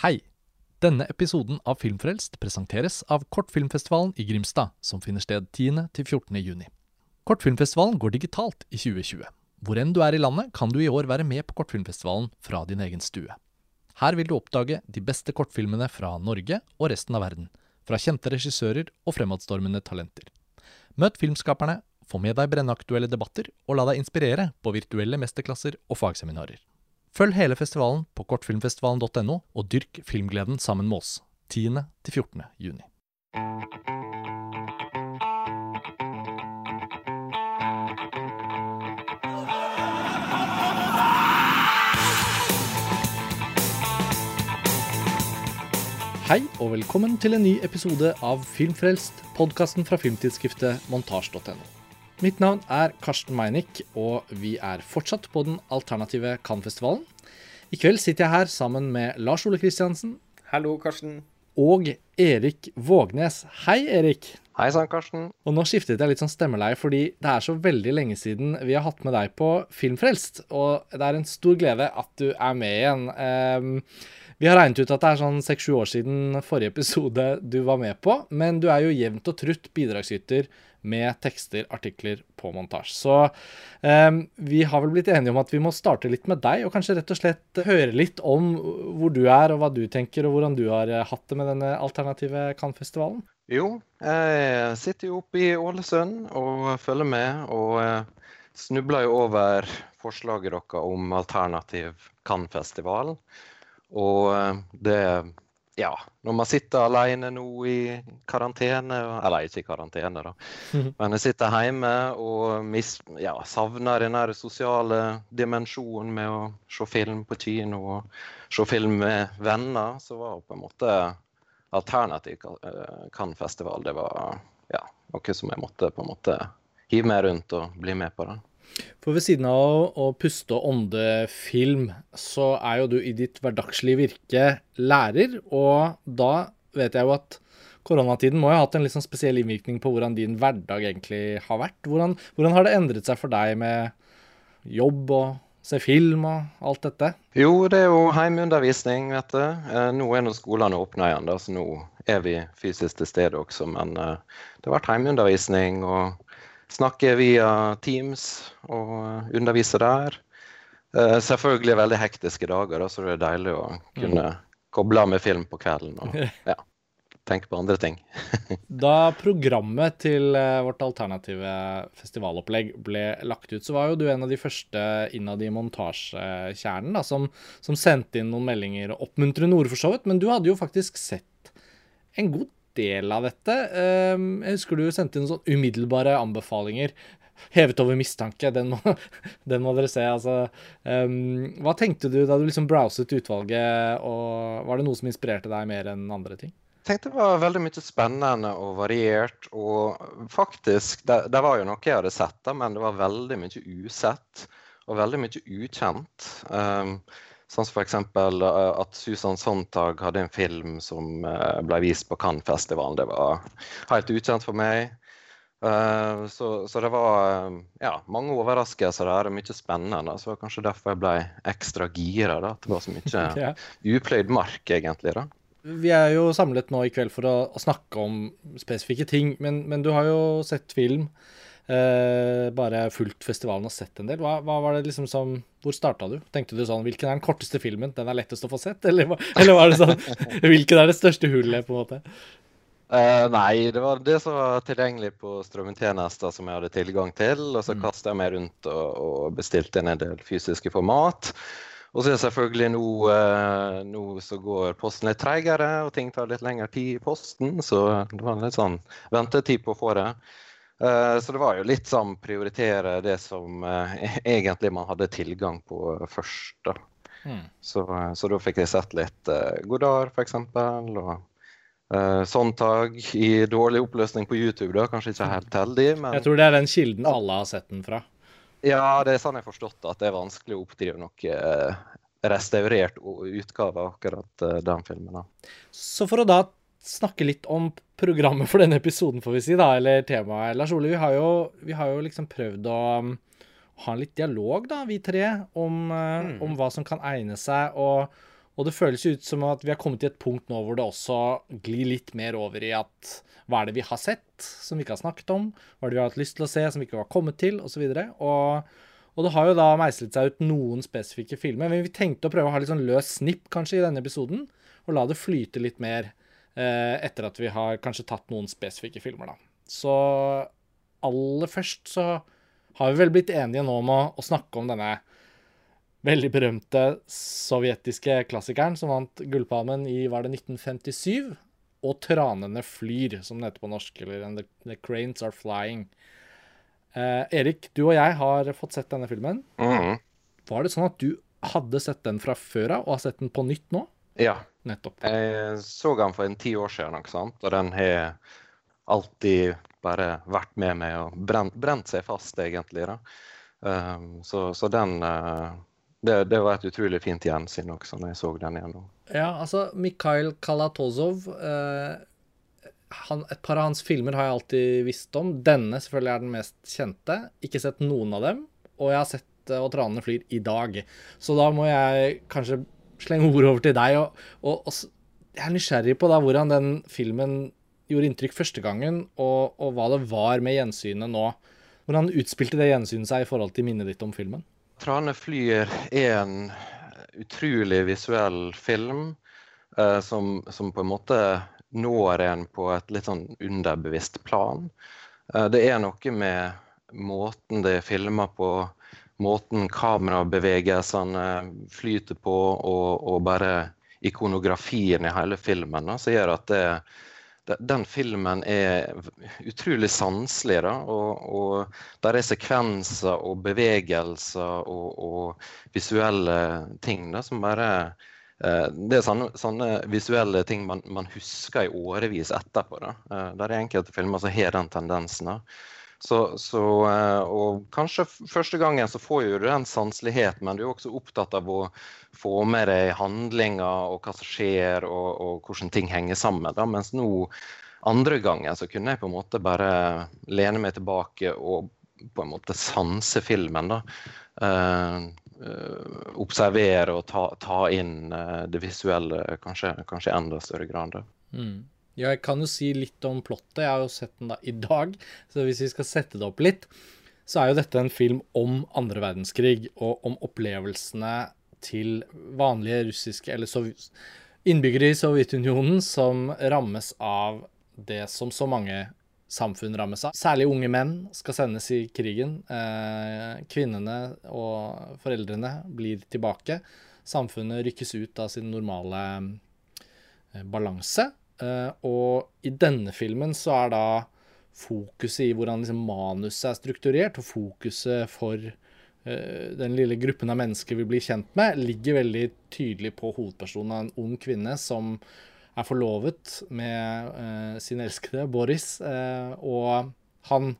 Hei! Denne episoden av Filmfrelst presenteres av Kortfilmfestivalen i Grimstad, som finner sted 10.-14. juni. Kortfilmfestivalen går digitalt i 2020. Hvor enn du er i landet, kan du i år være med på Kortfilmfestivalen fra din egen stue. Her vil du oppdage de beste kortfilmene fra Norge og resten av verden. Fra kjente regissører og fremadstormende talenter. Møt filmskaperne, få med deg brennaktuelle debatter, og la deg inspirere på virtuelle mesterklasser og fagseminarer. Følg hele festivalen på kortfilmfestivalen.no, og dyrk filmgleden sammen med oss 10.-14. juni. Hei og velkommen til en ny episode av Filmfrelst, podkasten fra filmtidsskriftet montasj.no. Mitt navn er Karsten Meinick, og vi er fortsatt på den alternative Cannes-festivalen. I kveld sitter jeg her sammen med Lars Ole Kristiansen Hallo, Karsten. og Erik Vågnes. Hei, Erik. Hei sann, Karsten. Og nå skiftet jeg litt sånn stemmeleie, fordi det er så veldig lenge siden vi har hatt med deg på Filmfrelst. Og det er en stor glede at du er med igjen. Ehm, vi har regnet ut at det er sånn seks-sju år siden forrige episode du var med på, men du er jo jevnt og trutt bidragsyter med tekster, artikler på montasje. Så ehm, vi har vel blitt enige om at vi må starte litt med deg, og kanskje rett og slett høre litt om hvor du er, og hva du tenker, og hvordan du har eh, hatt det med denne alternative Cannes-festivalen. Jo, jeg sitter jo oppe i Ålesund og følger med, og eh, snubler jo over forslaget deres om alternativ Cannes-festival. Og eh, det Ja, når man sitter alene nå i karantene, eller ikke i karantene, da, men jeg sitter hjemme og mis, ja, savner den sosiale dimensjonen med å se film på kino og se film med venner, så var på en måte alternativ eh, Cannes-festival det var ja, noe som jeg måtte på en måte hive meg rundt og bli med på. det. For ved siden av å, puste og ånde film, så er jo du i ditt hverdagslige virke lærer, og da vet jeg jo at koronatiden må jo ha hatt en litt sånn spesiell innvirkning på hvordan din hverdag egentlig har vært. Hvordan, hvordan har det endret seg for deg med jobb og se film og alt dette? Jo, det er jo heimeundervisning, vet du. Eh, nå er nå skolene åpna igjen, da, så nå er vi fysisk til stede også. Men eh, det har vært heimeundervisning og snakke via Teams og underviser undervise der. Eh, selvfølgelig veldig hektiske dager, da, så det er deilig å kunne koble av med film på kvelden og ja, tenke på andre ting. Da programmet til eh, vårt alternative festivalopplegg ble lagt ut, så var jo du en av de første innad i montasjekjernen da, som, som sendte inn noen meldinger og oppmuntrende ord, for så vidt. Men du hadde jo faktisk sett en god del av dette. Ehm, Jeg husker du sendte inn sånn umiddelbare anbefalinger. Hevet over mistanke, den må, den må dere se. Altså, ehm, hva tenkte du da du liksom browset utvalget, og var det noe som inspirerte deg mer enn andre ting? Jeg tenkte det var veldig mye spennende og variert. Og faktisk, det, det var jo noe jeg hadde sett, da, men det var veldig mye usett. Og veldig mye ukjent. Um, sånn som f.eks. at Susan Sontag hadde en film som eh, ble vist på Cannes-festivalen. Det var helt ukjent for meg. Uh, så, så det var eh, ja, mange overraskelser der, og mye spennende. Så det var kanskje derfor jeg ble ekstra gira. da, At det var så mye Ja. upløyd mark, egentlig. da. Vi er jo samlet nå i kveld for å, å snakke om spesifikke ting, men, men du har jo sett film. Eh, bare fulgt festivalen og sett en del. Hva, hva var det liksom som Hvor starta du? Tenkte du sånn Hvilken er den korteste filmen? Den er lettest å få sett? Eller, eller var det sånn Hvilken er det største hullet, på en måte? Uh, nei, det var det som var tilgjengelig på strømmetjenester som jeg hadde tilgang til. Og så Mm. kasta jeg meg rundt og, og bestilte inn en del fysiske format. Og så er det selvfølgelig nå, uh, nå så går posten litt treigere, og ting tar litt lengre tid i posten. Så det var litt sånn ventetid på å få det. Eh, så det var jo litt sånn prioritere det som eh, egentlig man hadde tilgang på først. da. Mm. Så, så da fikk jeg sett litt uh, Godard, f.eks. Og uh, Sontag i dårlig oppløsning på YouTube. da, Kanskje ikke helt heldig, men Jeg tror det er den kilden alle har sett den fra. ja, det er sånn jeg har forstått at det er vanskelig å oppdrive noe uh, restaurert utgave av akkurat uh, den filmen. da. Så for å da snakke litt om programmet for denne episoden, får vi si, da, eller temaet. Lars Ole, vi har jo, vi har jo liksom prøvd å um, ha en litt dialog, da, vi tre, om, eh, Mm. om hva som kan egne seg. Og, Og det føles ut som at vi har kommet til et punkt nå hvor det også glir litt mer over i at hva er det vi har sett som vi ikke har snakket om? Hva er det vi har hatt lyst til å se som vi ikke har kommet til? Osv. Og, og, og det har jo da meislet seg ut noen spesifikke filmer. Men vi tenkte å prøve å ha litt sånn løs snipp kanskje i denne episoden, og la det flyte litt mer etter at vi har kanskje tatt noen spesifikke filmer, da. Så aller først så har vi vel blitt enige nå om å, å snakke om denne veldig berømte sovjetiske klassikeren som vant Gullpalmen i var det 1957, og 'Tranene flyr', som det heter på norsk, eller the, the, Cranes Are Flying'. Eh, Erik, du og jeg har fått sett denne filmen. Mm. Var det sånn at du hadde sett den fra før av, og har sett den på nytt nå? Ja. Nettopp. Jeg så den for en ti år siden, ikke sant? og den har alltid bare vært med meg og brent, brent seg fast, egentlig. da. Um, så, så, den uh, det, det, var et utrolig fint gjensyn også, når jeg så den igjen. Ja, altså, Mikhail Kalatozov uh, han, Et par av hans filmer har jeg alltid visst om. Denne selvfølgelig er den mest kjente. Ikke sett noen av dem. Og jeg har sett uh, Og tranene flyr i dag. Så da må jeg kanskje slenge ordet over til deg. Og, og, og, jeg er nysgjerrig på da hvordan den filmen gjorde inntrykk første gangen, og, og hva det var med gjensynet nå. Hvordan utspilte det gjensynet seg i forhold til minnet ditt om filmen? 'Trane flyr' er en utrolig visuell film eh, som, som, på en måte når en på et litt sånn underbevisst plan. Eh, det er noe med måten det er filma på, måten kamerabevegelsene flyter på, og, og bare ikonografien i hele filmen, som gjør at det, den filmen er utrolig sanselig. Da, og, og der er sekvenser og bevegelser og, og visuelle ting da, som bare eh, Det er sånne, sånne visuelle ting man, man, husker i årevis etterpå. Da. Eh, er enkelte filmer som har den tendensen. Da. Så, så, eh, og kanskje første gangen så får du den sanseligheten, men du er også opptatt av å få med deg handlinger og hva som skjer, og, og hvordan ting henger sammen. Da. Mens nå, andre gangen, så kunne jeg på en måte bare lene meg tilbake og på en måte sanse filmen. da. Uh, uh, observere og ta, ta inn uh, det visuelle kanskje, kanskje enda større grad. Mm. Jeg kan jo si litt om plottet. Jeg har jo sett den da i dag. Så hvis vi skal sette det opp litt, så er jo dette en film om andre verdenskrig og om opplevelsene til vanlige russiske eller innbyggere i Sovjetunionen som rammes av det som så mange samfunn rammes av. Særlig unge menn skal sendes i krigen. Eh, kvinnene og foreldrene blir tilbake. Samfunnet rykkes ut av sin normale eh, balanse. Uh, og i denne filmen så er da fokuset i hvordan liksom manuset er strukturert, og fokuset for uh, den lille gruppen av mennesker vi blir kjent med, ligger veldig tydelig på hovedpersonen av en ung kvinne som er forlovet med uh, sin elskede Boris, og han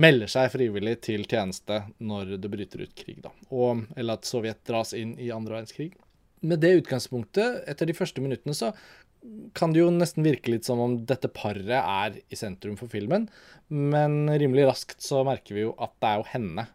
melder seg frivillig til tjeneste når det bryter ut krig, da. Og, eller at Sovjet dras inn i andre verdenskrig med det utgangspunktet, etter de første minuttene, så kan det jo nesten virke litt som om dette paret er i sentrum for filmen. Men rimelig raskt så merker vi jo at det er jo henne.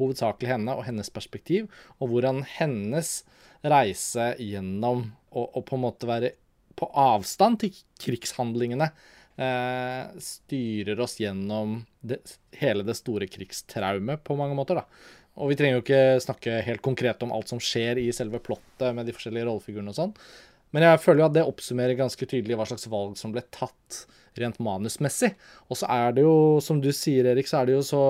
Hovedsakelig henne og hennes perspektiv. Og hvordan hennes reise gjennom å på en måte være på avstand til krigshandlingene eh, styrer oss gjennom det, hele det store krigstraumet på mange måter. da. Og vi trenger jo ikke snakke helt konkret om alt som skjer i selve plottet med de forskjellige rollefigurene og sånn, men jeg føler jo at det oppsummerer ganske tydelig hva slags valg som ble tatt rent manusmessig. Og så er det jo, som du sier, Erik, så er det jo så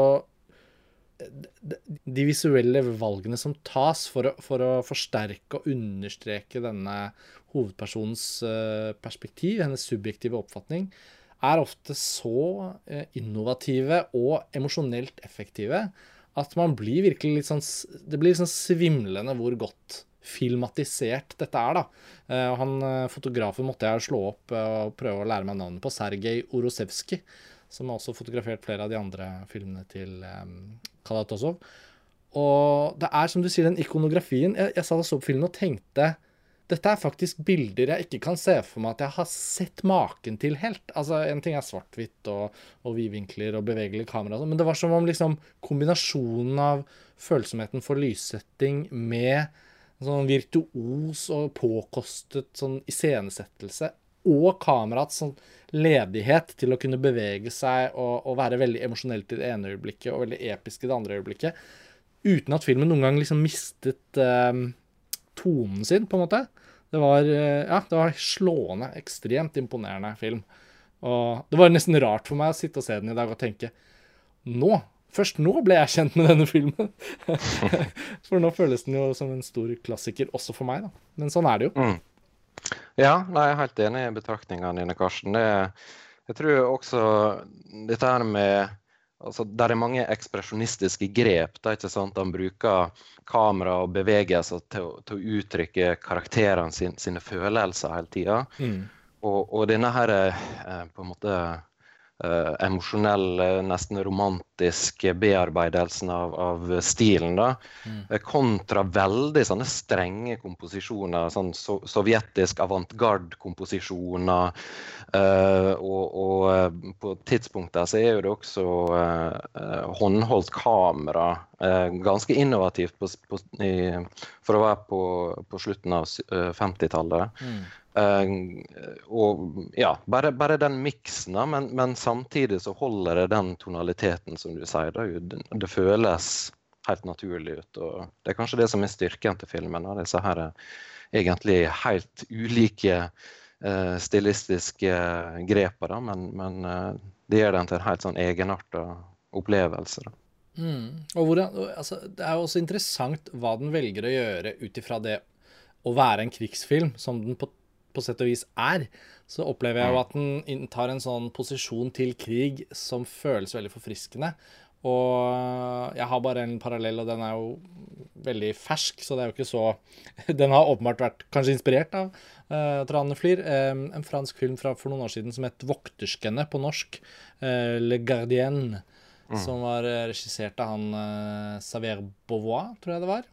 De visuelle valgene som tas for å, for å forsterke og understreke denne hovedpersonens eh, perspektiv, hennes subjektive oppfatning, er ofte så eh, innovative og emosjonelt effektive at man blir virkelig litt sånn Det blir litt sånn svimlende hvor godt filmatisert dette er, da. Uh, han, eh, fotografen måtte jeg slå opp uh, og prøve å lære meg navnet på. Sergej Orosevskij, som har også fotografert flere av de andre filmene til Kalatozov. Og det er, som du sier, den ikonografien Jeg, jeg sa og så på filmen og tenkte dette er faktisk bilder jeg ikke kan se for meg at jeg har sett maken til helt. Altså, En ting er svart-hvitt og, og vidvinkler og bevegelig kamera, sånn, men det var som om liksom kombinasjonen av følsomheten for lyssetting med sånn virtuos og påkostet sånn iscenesettelse. Og kamerats sånn ledighet til å kunne bevege seg og, og være veldig emosjonelt i det ene øyeblikket og veldig episk i det andre øyeblikket. Uten at filmen noen gang liksom mistet eh, tonen sin, på en måte. Det var, eh, ja, det var slående, ekstremt imponerende film. Og det var nesten rart for meg å sitte og se den i dag og tenke Nå Først nå ble jeg kjent med denne filmen. for nå føles den jo som en stor klassiker, også for meg, da. Men sånn er det jo. Mm. Ja, nei, jeg er helt enig i betraktningene dine, Karsten. Det, jeg tror også dette her med altså, Der er mange ekspresjonistiske grep. Da, ikke sant? Han bruker kamera og bevegelser til, til å uttrykke karakterene sin, sine følelser hele tida. Mm. Og, og, denne her eh, på en måte uh, emosjonelle, nesten romantiske bearbeidelsen av, av stilen. da, mm. Eh, kontra veldig sånne strenge komposisjoner. sånn so Sovjetisk avantgarde-komposisjoner. Uh, og, og på tidspunkter så er det også uh, håndholdt kamera. ganske innovativt på, på, i, for å være på, på slutten av 50-tallet. Mm. Uh, og ja, bare, bare den miksen, men, men, samtidig så holder det den tonaliteten, som du sier. Det, det, føles helt naturlig ut. og Det er kanskje det som er styrken til filmen. Disse her egentlig helt ulike uh, stilistiske grepene, men, men uh, det gjør den til en helt sånn egenarta opplevelse. Mm. Og hvordan, altså, det er jo også interessant hva den velger å gjøre ut ifra det å være en krigsfilm, som den på på sett og vis er, så opplever jeg jo at den inntar en sånn posisjon til krig som føles veldig forfriskende. Og jeg har bare en parallell, og den er jo veldig fersk, så det er jo ikke så Den har åpenbart vært kanskje inspirert av uh, Trane Flyr. Um, en fransk film fra for noen år siden som het 'Vokterskene' på norsk. Uh, 'Le Gardien'. Mm. Som var regissert av han uh, Saver Beauvoir, tror jeg det var.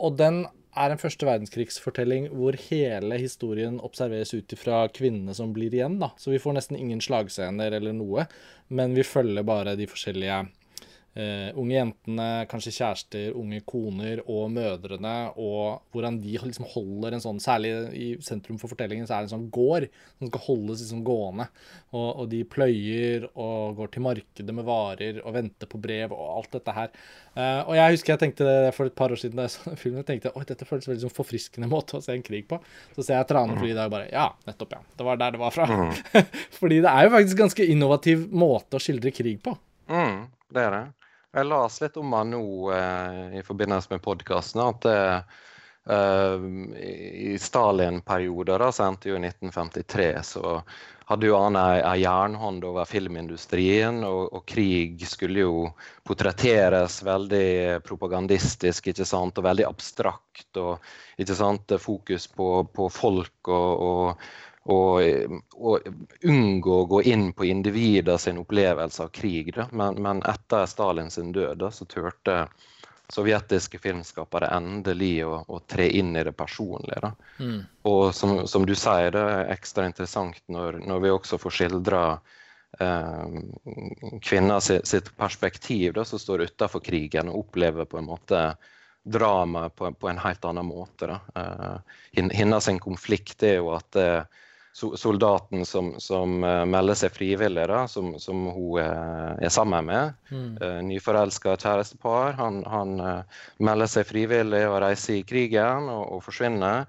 Og den er en første verdenskrigsfortelling hvor hele historien observeres ut ifra kvinnene som blir igjen. da. Så vi får nesten ingen slagscener eller noe, men vi følger bare de forskjellige Uh, unge jentene, kanskje kjærester, unge koner og mødrene, og hvordan de liksom holder en sånn Særlig i sentrum for fortellingen så er det en sånn gård som skal holdes liksom gående. Og, og, de pløyer og går til markedet med varer og venter på brev og alt dette her. Uh, og jeg husker jeg tenkte det for et par år siden da jeg så filmen. Jeg tenkte oi, dette føles veldig sånn forfriskende måte å se en krig på. Så ser jeg Tranefly der og bare Ja, nettopp, ja. Det var der det var fra. Mm. Fordi det er jo faktisk ganske innovativ måte å skildre krig på. Mm, det er det. Jeg leste litt om han nå eh, i forbindelse med podkasten. At eh, i Stalin-perioder, så endte jo i 1953, så hadde jo han ei, ei jernhånd over filmindustrien. Og, og, krig skulle jo portretteres veldig propagandistisk ikke sant? og veldig abstrakt. og ikke sant? Fokus på, på folk og, og og, og, unngå å gå inn på individer sin opplevelse av krig. Men, men, etter Stalins død da, så turte sovjetiske filmskapere endelig å, å, tre inn i det personlige. Mm. Og som, som, du sier, det er ekstra interessant når, når vi også får skildra eh, kvinner sitt, perspektiv, da, som står utafor krigen og opplever på en måte drama på, på en helt annen måte. Da. Eh, hennes konflikt er jo at eh, soldaten som, som uh, melder seg frivillig, da, som, som hun uh, er sammen med. Mm. Uh, Nyforelska kjærestepar. Han, han melder seg frivillig og reiser i krigen og, og forsvinner.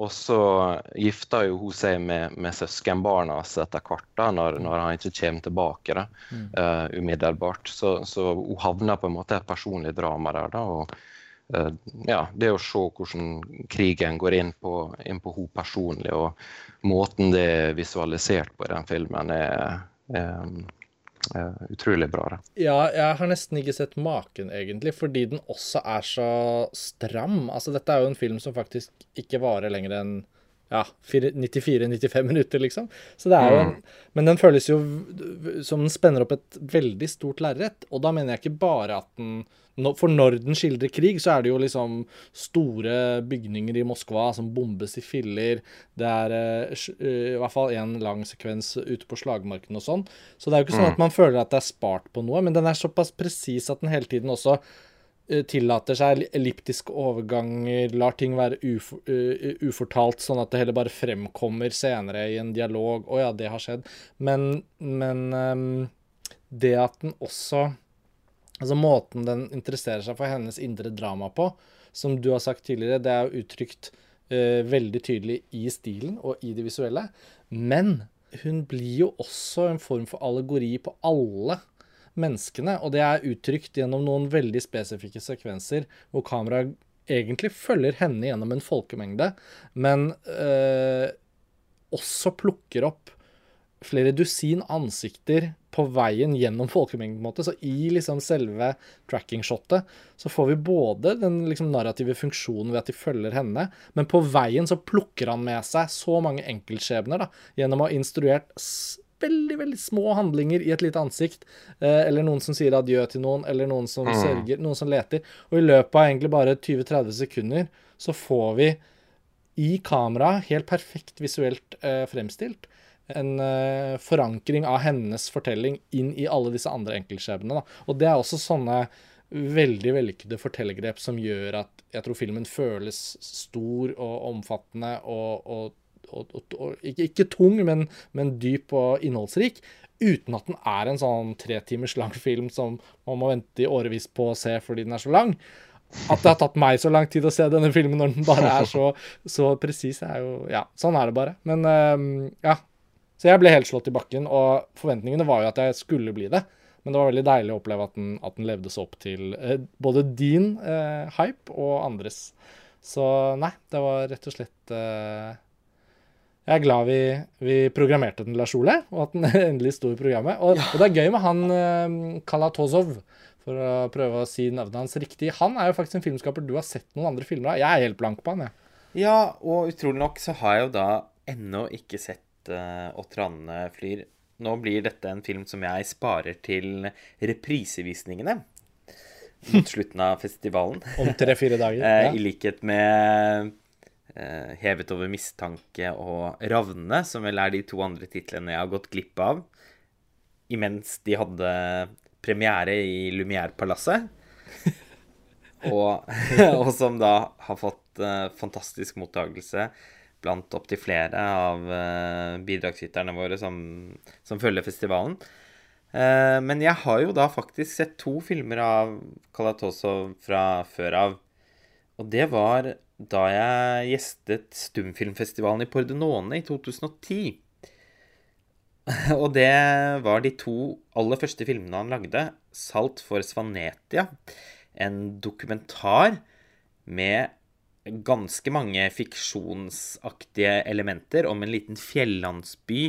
Og så gifter jo hun seg med, med søskenbarna etter hvert, da, når, når, han ikke kommer tilbake da, mm. umiddelbart. Så, så, hun havner på en måte et personlig drama der. da, og ja, det å se hvordan krigen går inn på, inn på henne personlig, og måten det er visualisert på i den filmen, er, er, er utrolig bra. Da. Ja, jeg har nesten ikke sett maken, egentlig, fordi den også er så stram. Altså, dette er jo en film som faktisk ikke varer lenger enn ja, 94-95 minutter, liksom. Så det er jo en, mm. Men den føles jo som den spenner opp et veldig stort lerret. Og da mener jeg ikke bare at den for når den skildrer krig, så er det jo liksom store bygninger i Moskva som bombes i filler. Det er uh, i hvert fall en lang sekvens ute på slagmarken og sånn. Så det er jo ikke sånn at mm. man føler at det er spart på noe, men den er såpass presis at den hele tiden også eh, tillater seg elliptiske overganger, lar ting være uf uh, ufortalt, sånn at det heller bare fremkommer senere i en dialog. Å ja, det har skjedd. Men, men um, det at den også Altså måten den interesserer seg for hennes indre drama på, som du har sagt tidligere, det er jo uttrykt uh, veldig tydelig i stilen og i det visuelle. Men hun blir jo også en form for allegori på alle menneskene. Og det er uttrykt gjennom noen veldig spesifikke sekvenser hvor kameraet egentlig følger henne gjennom en folkemengde, men øh, også plukker opp flere dusin ansikter på veien gjennom folkemengden. på en måte. Så i liksom selve tracking-shotet så får vi både den liksom narrative funksjonen ved at de følger henne, men på veien så plukker han med seg så mange enkeltskjebner da, gjennom å ha instruert veldig veldig små handlinger i et lite ansikt. Eh, eller noen som sier adjø til noen, eller noen som mm. sørger, noen som leter. Og i løpet av egentlig bare 20-30 sekunder så får vi i kamera, helt perfekt visuelt eh, fremstilt, en eh, forankring av hennes fortelling inn i alle disse andre enkeltskjebnene. Og det er også sånne veldig vellykkede fortellergrep som gjør at jeg tror filmen føles stor og omfattende og, og og, og, ikke, ikke, tung, men, men, dyp og innholdsrik. Uten at den er en sånn tre timers lang film som man må vente i årevis på å se fordi den er så lang. At det har tatt meg så lang tid å se denne filmen når den bare er så, så presis, er jo Ja, sånn er det bare. Men uh, ja. Så jeg ble helt slått i bakken, og forventningene var jo at jeg skulle bli det. Men det var veldig deilig å oppleve at den, at den levde så opp til uh, både din uh, hype og andres. Så nei, det var rett og slett eh, jeg er glad vi, vi programmerte den, Lars Ole, og at den endelig sto i programmet. Og, ja. og det er gøy med han uh, Kalatozov, for å prøve å si navnet hans riktig. Han er jo faktisk en filmskaper du har sett noen andre filmer av. Jeg er helt blank på han, jeg. Ja, og utrolig nok så har jeg jo da ennå ikke sett uh, Åtte randene flyr. Nå blir dette en film som jeg sparer til reprisevisningene mot slutten av festivalen. Om tre-fire dager. Ja. I likhet med eh, 'Hevet over mistanke' og 'Ravnene', som vel er de to andre titlene jeg har gått glipp av imens de hadde premiere i Lumière-palasset. og, og, som da har fått eh, fantastisk mottagelse blant opptil flere av eh, bidragsyterne våre som, som følger festivalen. Eh, men jeg har jo da faktisk sett to filmer av Kalatosov fra før av. Og det var da jeg gjestet Stumfilmfestivalen i Pordenone i 2010. Og det var de to aller første filmene han lagde. 'Salt for Svanetia', en dokumentar med ganske mange fiksjonsaktige elementer om en liten fjellandsby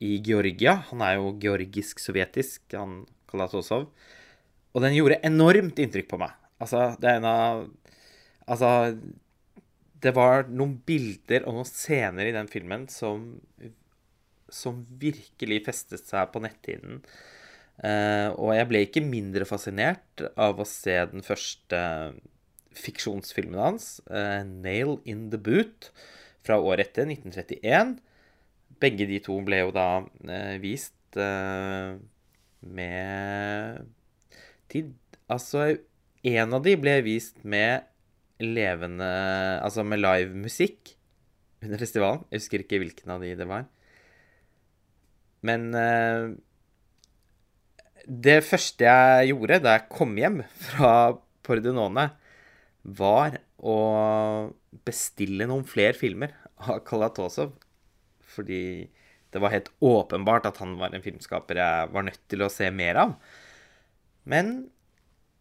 i Georgia. Han er jo georgisk-sovjetisk, han Kalatosov. Og den gjorde enormt inntrykk på meg. Altså, det er en av Altså, det var noen bilder og noen scener i den filmen som, som virkelig festet seg på netthinnen. Uh, og jeg ble ikke mindre fascinert av å se den første fiksjonsfilmen hans, uh, 'Nail in the Boot', fra året etter, 1931. Begge de to ble jo da uh, vist med tid Altså, en av de ble vist med levende Altså med live musikk under festivalen. Jeg husker ikke hvilken av de det var. Men uh, det første jeg gjorde da jeg kom hjem fra Pordenone, var å bestille noen flere filmer av Kalatosov. Fordi det var helt åpenbart at han var en filmskaper jeg var nødt til å se mer av. Men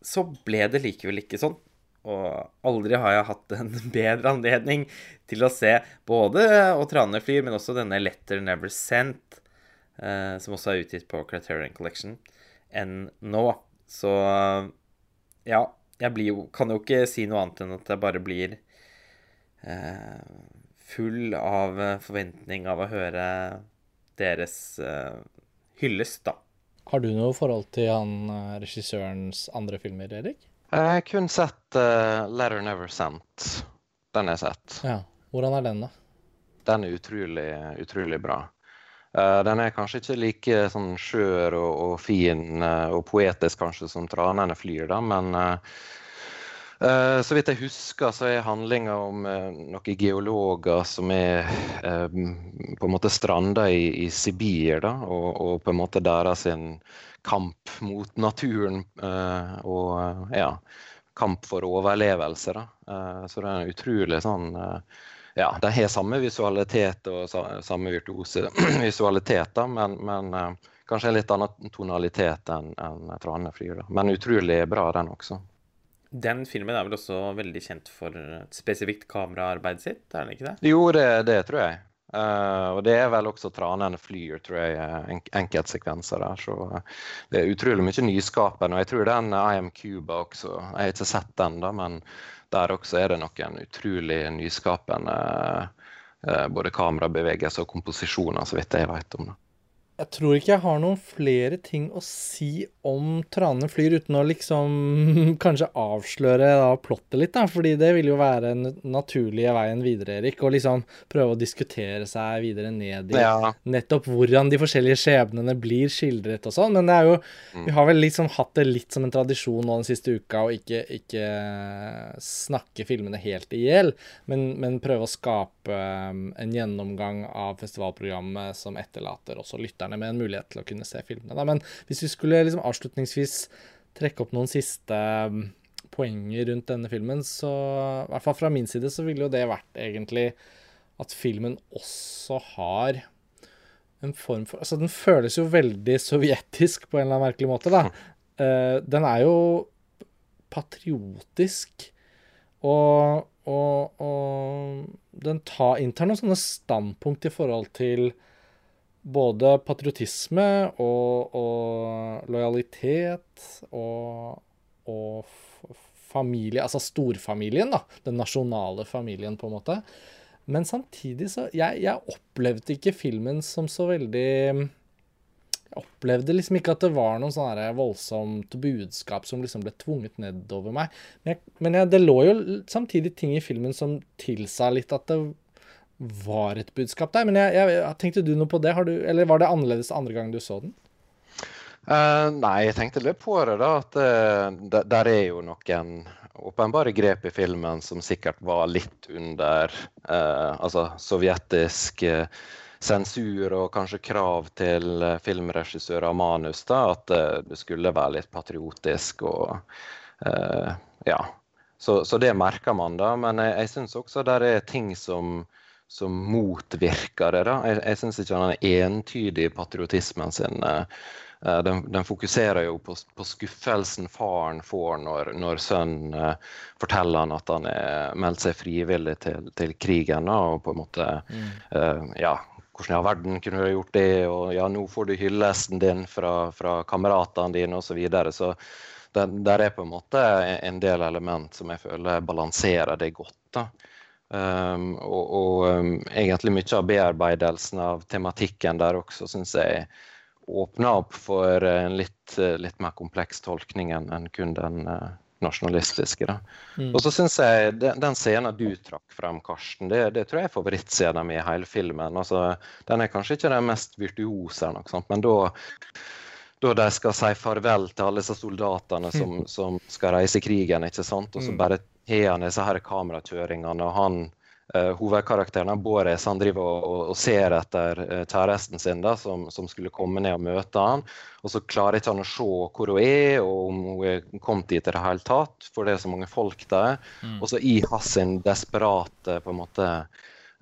så ble det likevel ikke sånn. Og aldri har jeg hatt en bedre anledning til å se både Å trane flyr, men også denne Letter Never Sent, eh, som også er utgitt på Criterion Collection, enn nå. Så ja, jeg jo, kan jo ikke si noe annet enn at jeg bare blir eh, full av forventning av å høre deres eh, hyllest, da. Har du noe forhold til han eh, regissørens andre filmer, Erik? Jeg har kun sett uh, 'Letter Never Sent'. Den har jeg sett. Ja. Hvordan er den, da? Den er utrolig, utrolig bra. Uh, den er kanskje ikke like sånn skjør og, og fin uh, og poetisk kanskje som 'Tranene flyr', da, men Uh, så vidt jeg husker, så er handlinga om uh, noen geologer som er uh, på en måte stranda i, i Sibir, da, og, og, på en måte deres kamp mot naturen og ja, kamp for overlevelse. Da. så det er en utrolig sånn ja, de har samme visualitet og samme virtuose visualitet, da, men, men kanskje en litt annen tonalitet enn en Trane flyr. Men utrolig bra, den også. Den filmen er vel også veldig kjent for et spesifikt kameraarbeid sitt, er den ikke det? Jo, det, det tror jeg. Uh, og det er vel også 'Tranen flyr', tror jeg, eh, en, enkeltsekvenser der. Så uh, det er utrolig mye nyskapende. Og jeg tror den I Am Cuba også Jeg har ikke sett den, da, men der også er det noen utrolig nyskapende uh, både kamerabevegelser og komposisjoner, så vidt jeg vet om det. Jeg tror ikke jeg har noen flere ting å si om Trane flyr, uten å liksom kanskje avsløre da plottet litt, da. Fordi det vil jo være den naturlige veien videre, Erik. Å liksom prøve å diskutere seg videre ned i ja. nettopp hvordan de forskjellige skjebnene blir skildret og sånn. Men det er jo mm. Vi har vel liksom hatt det litt som en tradisjon nå den siste uka å ikke, ikke snakke filmene helt i hjel, men, men prøve å skape um, en gjennomgang av festivalprogrammet som etterlater også lytterne lytterne med en mulighet til å kunne se filmene. Da. Men hvis vi skulle liksom avslutningsvis trekke opp noen siste um, poenger rundt denne filmen, så i hvert fall fra min side så ville jo det vært egentlig at filmen også har en form for Altså, den føles jo veldig sovjetisk på en eller annen merkelig måte, da. Uh, den er jo patriotisk, og, og, og den tar, inntar noen sånne standpunkt i forhold til både patriotisme og, og lojalitet og, og familie, altså storfamilien, da. Den nasjonale familien, på en måte. Men samtidig så Jeg, jeg opplevde ikke filmen som så veldig Jeg opplevde liksom ikke at det var noe sånn voldsomt budskap som liksom ble tvunget nedover meg. Men, jeg, men jeg, det lå jo samtidig ting i filmen som tilsa litt at det var et budskap der. Men jeg, jeg, tenkte du noe på det? Du, eller var det annerledes andre gang du så den? Uh, nei, jeg tenkte litt på det. da, at uh, Der er jo noen åpenbare grep i filmen som sikkert var litt under uh, altså sovjetisk sensur og kanskje krav til filmregissører og manus. da, At det skulle være litt patriotisk og ja. Så, så det merker man, da. Men jeg, jeg syns også det er ting som som motvirker det. da. Jeg, jeg syns ikke han er entydig i patriotismen sin. Eh, eh, den, den, fokuserer jo på, på, skuffelsen faren får når, når sønnen uh, forteller han at han har meldt seg frivillig til, til krigen. Og på en måte mm. uh, ja, hvordan i all verden kunne du gjort det, og ja, nå får du hyllesten din fra, fra kameratene dine osv. Så, videre. så der, der er på en måte en del element som jeg føler balanserer det godt. da. Um, og, og um, egentlig mye av bearbeidelsen av tematikken der også syns jeg åpner opp for en litt, litt, mer kompleks tolkning enn kun den uh, nasjonalistiske. Mm. Og så syns jeg den, den, scenen du trakk frem, Karsten, det, det tror jeg er favorittscenen min i hele filmen. Altså, den er kanskje ikke den mest virtuose, men da da de skal si farvel til alle disse soldatene som, som skal reise i krigen. ikke sant? Og så mm. bare har han disse her kamerakjøringene. og han uh, Hovedkarakteren Boris han driver og, og, og ser etter uh, kjæresten sin da, som, som, skulle komme ned og møte han. Og så klarer ikke han å se hvor hun er, og om hun er kommet dit i det hele tatt. For det er så mange folk der. Mm. Og så i hans desperate på en måte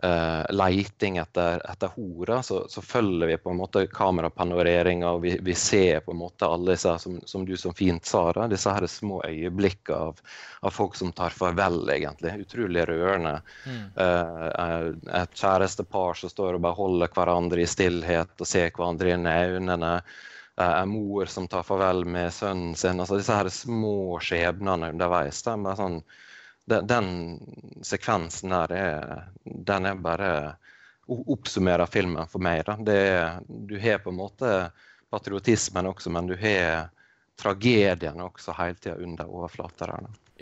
uh, leiting etter, etter horer, så, så, følger vi på en måte kamerapanoreringa, og vi, vi, ser på en måte alle disse, som, som du så fint sa, da, disse her små øyeblikkene av, av, folk som tar farvel, egentlig. Utrolig rørende. Mm. Uh, et kjærestepar som står og bare holder hverandre i stillhet og ser hverandre inn i øynene. En mor som tar farvel med sønnen sin. altså Disse her små skjebnene underveis. Da, bare sånn den, den sekvensen der er, den er bare oppsummerer filmen for meg. Er, du har på en måte patriotismen også, men du har tragedien også hele tida under overflata.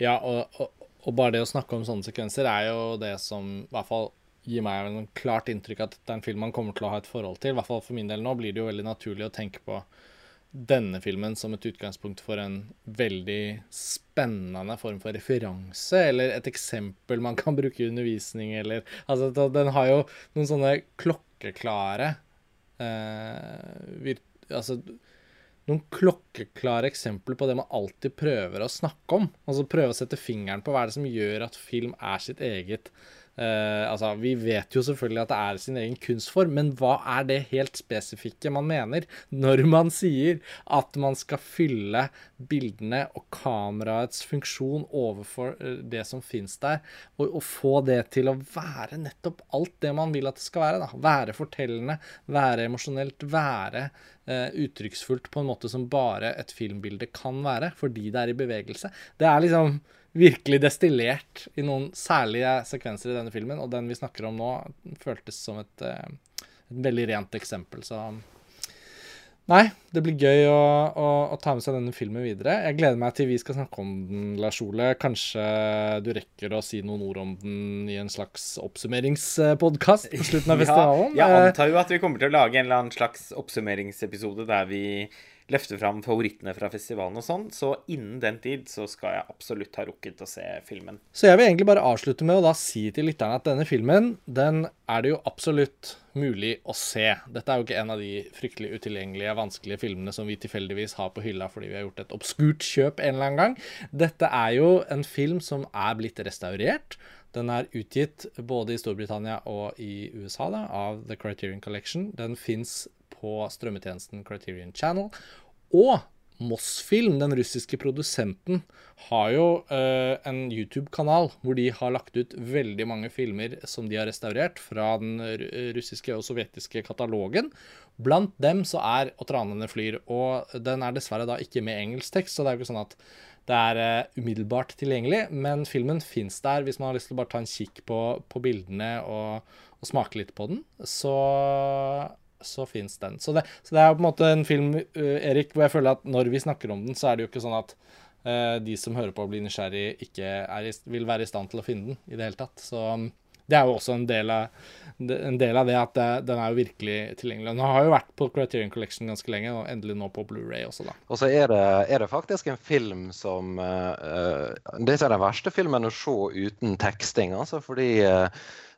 Ja, og, og, og, bare det å snakke om sånne sekvenser er jo det som i hvert fall gir meg en klart inntrykk at det er en film man kommer til å ha et forhold til. I hvert fall for min del nå blir det jo veldig naturlig å tenke på denne filmen som et utgangspunkt for en veldig spennende form for referanse, eller et eksempel man kan bruke i undervisning, eller Altså, den har jo noen sånne klokkeklare eh, Altså noen klokkeklare eksempler på det man alltid prøver å snakke om. Altså prøve å sette fingeren på hva er det som gjør at film er sitt eget Uh, altså, Vi vet jo selvfølgelig at det er sin egen kunstform, men hva er det helt spesifikke man mener når man sier at man skal fylle bildene og kameraets funksjon overfor uh, det som fins der, og, og, få det til å være nettopp alt det man vil at det skal være? da. Være fortellende, være emosjonelt, være uh, uttrykksfullt på en måte som bare et filmbilde kan være, fordi det er i bevegelse. Det er liksom virkelig destillert i noen særlige sekvenser i denne filmen, og den vi snakker om nå, føltes som et, eh, et veldig rent eksempel. Så Nei, det blir gøy å, å, å, ta med seg denne filmen videre. Jeg gleder meg til vi skal snakke om den, Lars Ole. Kanskje du rekker å si noen ord om den i en slags oppsummeringspodkast på slutten av festivalen? Ja, jeg antar jo at vi kommer til å lage en eller annen slags oppsummeringsepisode der vi løfte fram favorittene fra festivalen og sånn. Så innen den tid så skal jeg absolutt ha rukket å se filmen. Så jeg vil egentlig bare avslutte med å da si til lytterne at denne filmen, den er det jo absolutt mulig å se. Dette er jo ikke en av de fryktelig utilgjengelige, vanskelige filmene som vi tilfeldigvis har på hylla fordi vi har gjort et obskurt kjøp en eller annen gang. Dette er jo en film som er blitt restaurert. Den er utgitt både i Storbritannia og i USA da, av The Criterion Collection. Den fins på strømmetjenesten Criterion Channel. Og Mossfilm, den russiske produsenten, har jo uh, en YouTube-kanal hvor de har lagt ut veldig mange filmer som de har restaurert fra den russiske og sovjetiske katalogen. Blant dem så er 'Og tranene flyr', og den er dessverre da ikke med engelsk tekst, så det er jo ikke sånn at det er uh, umiddelbart tilgjengelig, men filmen fins der hvis man har lyst til å bare ta en kikk på, på bildene og, og smake litt på den. Så så fins den. Så det, så det, er på en måte en film, uh, Erik, hvor jeg føler at når vi snakker om den, så er det jo ikke sånn at uh, de som hører på og blir nysgjerrig, ikke i, vil være i stand til å finne den i det hele tatt. Så um, det er jo også en del av, en del av det at det, den er jo virkelig tilgjengelig. Den har jo vært på Criterion Collection ganske lenge, og endelig nå på Blu-ray også, da. Og så er det, er det, faktisk en film som uh, Det er den verste filmen å se uten teksting, altså, fordi uh, Eh,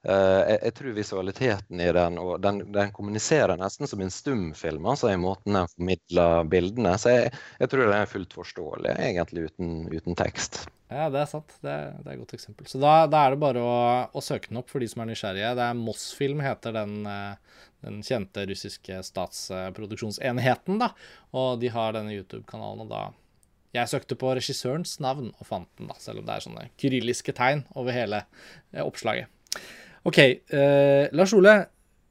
jeg, jeg, tror visualiteten i den og den, den, kommuniserer nesten som en stumfilm, altså i måten den formidler bildene. Så jeg, jeg, tror den er fullt forståelig, egentlig uten, uten tekst. Ja, det er sant. Det det er et godt eksempel. Så da, da, er det bare å, å, søke den opp for de som er nysgjerrige. Det er Moss-film, heter den, eh, den, kjente russiske statsproduksjonsenheten, da. Og de har denne YouTube-kanalen, og da jeg søkte på regissørens navn og fant den, da, selv om det er sånne kyrilliske tegn over hele eh, oppslaget. OK. Eh, Lars Ole,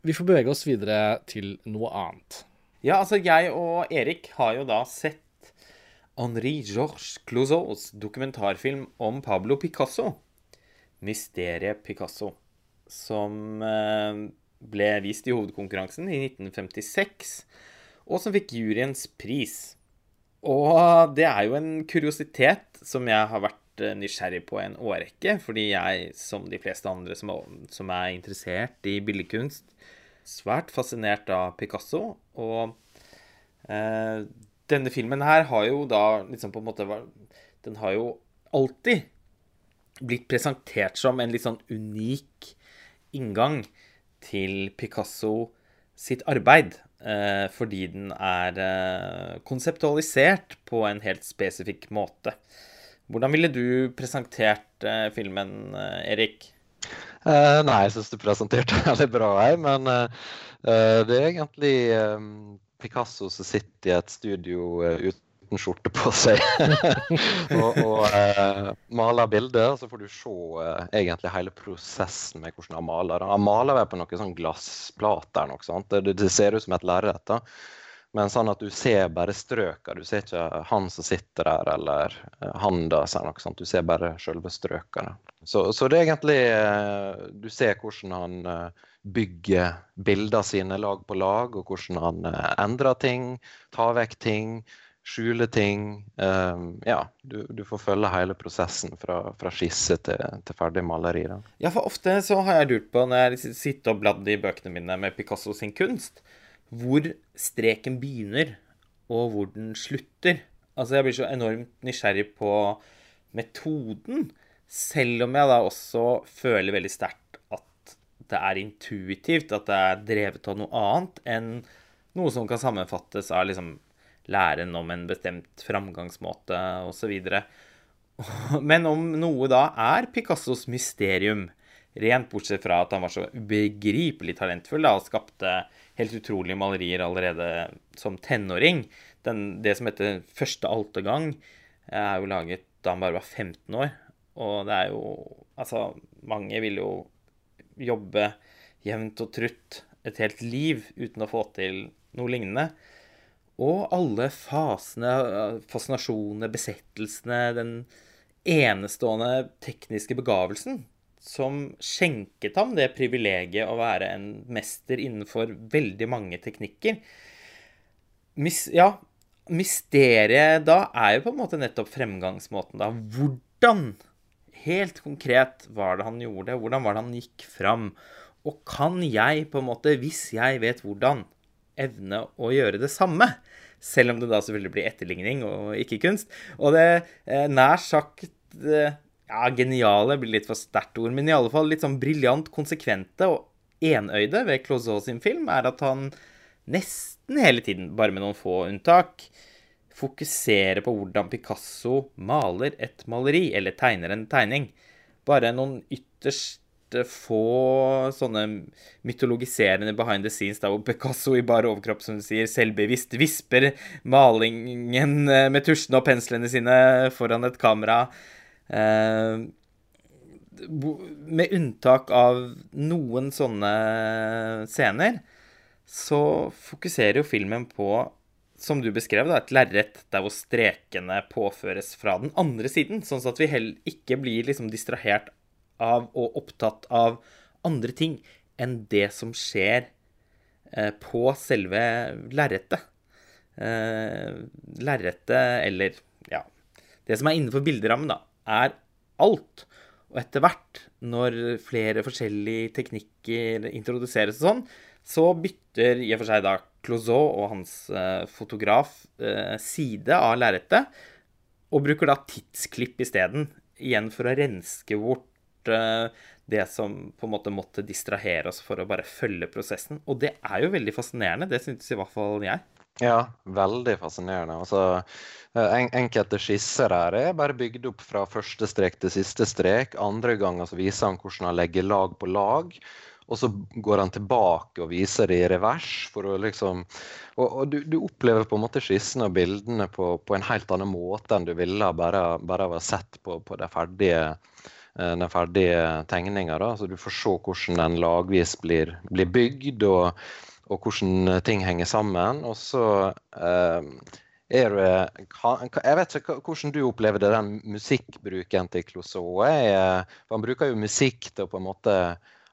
vi får bevege oss videre til noe annet. Ja, altså jeg og Erik har jo da sett Henri Georges Clouseaus dokumentarfilm om Pablo Picasso. 'Mysteriet Picasso', som eh, ble vist i hovedkonkurransen i 1956, og som fikk juryens pris. Og det er jo en kuriositet som jeg har vært Eh, nysgjerrig på en årrekke, fordi jeg, som de fleste andre som er, som er interessert i billedkunst, svært fascinert av Picasso. Og eh, denne filmen her har jo da liksom på en måte Den har jo alltid blitt presentert som en litt sånn unik inngang til Picasso sitt arbeid. Eh, fordi den er eh, konseptualisert på en helt spesifikk måte. Hvordan ville du presentert uh, filmen, uh, Erik? Uh, nei, jeg syns du presenterte den veldig bra, jeg. Men det er egentlig Picasso som sitter i et studio uten skjorte på seg og, og maler bilder. Så får du se egentlig hele prosessen med hvordan han maler. Han maler vel på noen sånn glassplater. Noe, sånt. Det, det, ser ut som et lerret. Men sånn at du ser bare strøka. Du ser ikke han som sitter der, eller eh, noe sånt. du ser bare selve strøka. Så, så, det er egentlig eh, Du ser hvordan han eh, bygger bildene sine lag på lag, og hvordan han endrer ting, tar vekk ting, skjuler ting. Ja, du, du får følge hele prosessen fra, fra skisse til, til ferdig maleri. Da. Ja, for ofte så har jeg lurt på, når jeg sitter og bladd i bøkene mine med Picasso sin kunst, hvor streken begynner, og hvor den slutter. Altså, jeg blir så enormt nysgjerrig på metoden, selv om jeg da også føler veldig sterkt at det er intuitivt, at det er drevet av noe annet enn noe som kan sammenfattes av liksom læren om en bestemt framgangsmåte osv. Men om noe da er Picassos mysterium, rent bortsett fra at han var så ubegripelig talentfull da, og skapte helt utrolige malerier allerede som tenåring Den, Det som heter Første altergang, er jo laget da han bare var 15 år. Og det er jo Altså, mange vil jo jobbe jevnt og trutt et helt liv uten å få til noe lignende. Og alle fasene, fascinasjonene, besettelsene, den enestående tekniske begavelsen som skjenket ham det privilegiet å være en mester innenfor veldig mange teknikker. Mis, ja, mysteriet da er jo på en måte nettopp fremgangsmåten, da. Hvordan, helt konkret, var det han gjorde? Hvordan var det han gikk fram? Og kan jeg, på en måte, hvis jeg vet hvordan, evne å gjøre det samme? Selv om det da selvfølgelig blir etterligning og ikke kunst. Og det eh, nær sagt eh, ja, geniale blir litt for sterkt ord, men i alle fall litt sånn briljant konsekvente og enøyde ved Clouseau sin film, er at han nesten hele tiden, bare med noen få unntak, fokuserer på hvordan Picasso maler et maleri, eller tegner en tegning. Bare noen ytterst få sånne mytologiserende behind the scenes der hvor Picasso i bare overkropp, som du sier, selvbevisst visper malingen med tusjene og penslene sine foran et kamera. Eh, med unntak av noen sånne scener, så fokuserer jo filmen på, som du beskrev, da, et lerret der hvor strekene påføres fra den andre siden, sånn at vi heller ikke blir liksom distrahert av og opptatt av andre ting enn det som skjer eh, på selve lerretet. Eh, lerretet, eller ja Det som er innenfor bilderammen, da, er alt. Og etter hvert, når flere forskjellige teknikker introduseres og sånn, så bytter i og for seg da Clouseau og hans eh, fotograf eh, side av lerretet, og bruker da tidsklipp isteden, igjen for å renske bort eh, det som på en måte måtte distrahere oss for å bare følge prosessen. Og det er jo veldig fascinerende, det syntes i hvert fall jeg. Ja, veldig fascinerende. Altså, Eh, en, enkelte skisser her er bare bygd opp fra første strek til siste strek. Andre ganger så viser han hvordan han legger lag på lag. Og så går han tilbake og viser det i revers. for å liksom, Og, og du, du, opplever på en måte skissene og bildene på, på, en helt annen måte enn du ville bare, bare ha sett på, på de ferdige, eh, den ferdige tegninga. Så du får se hvordan den lagvis blir, blir bygd, og, og, hvordan ting henger sammen. Og så eh, er du, jeg vet ikke hvordan du opplever det, den musikkbruken til Clouseau. Han bruker jo musikk til å på en måte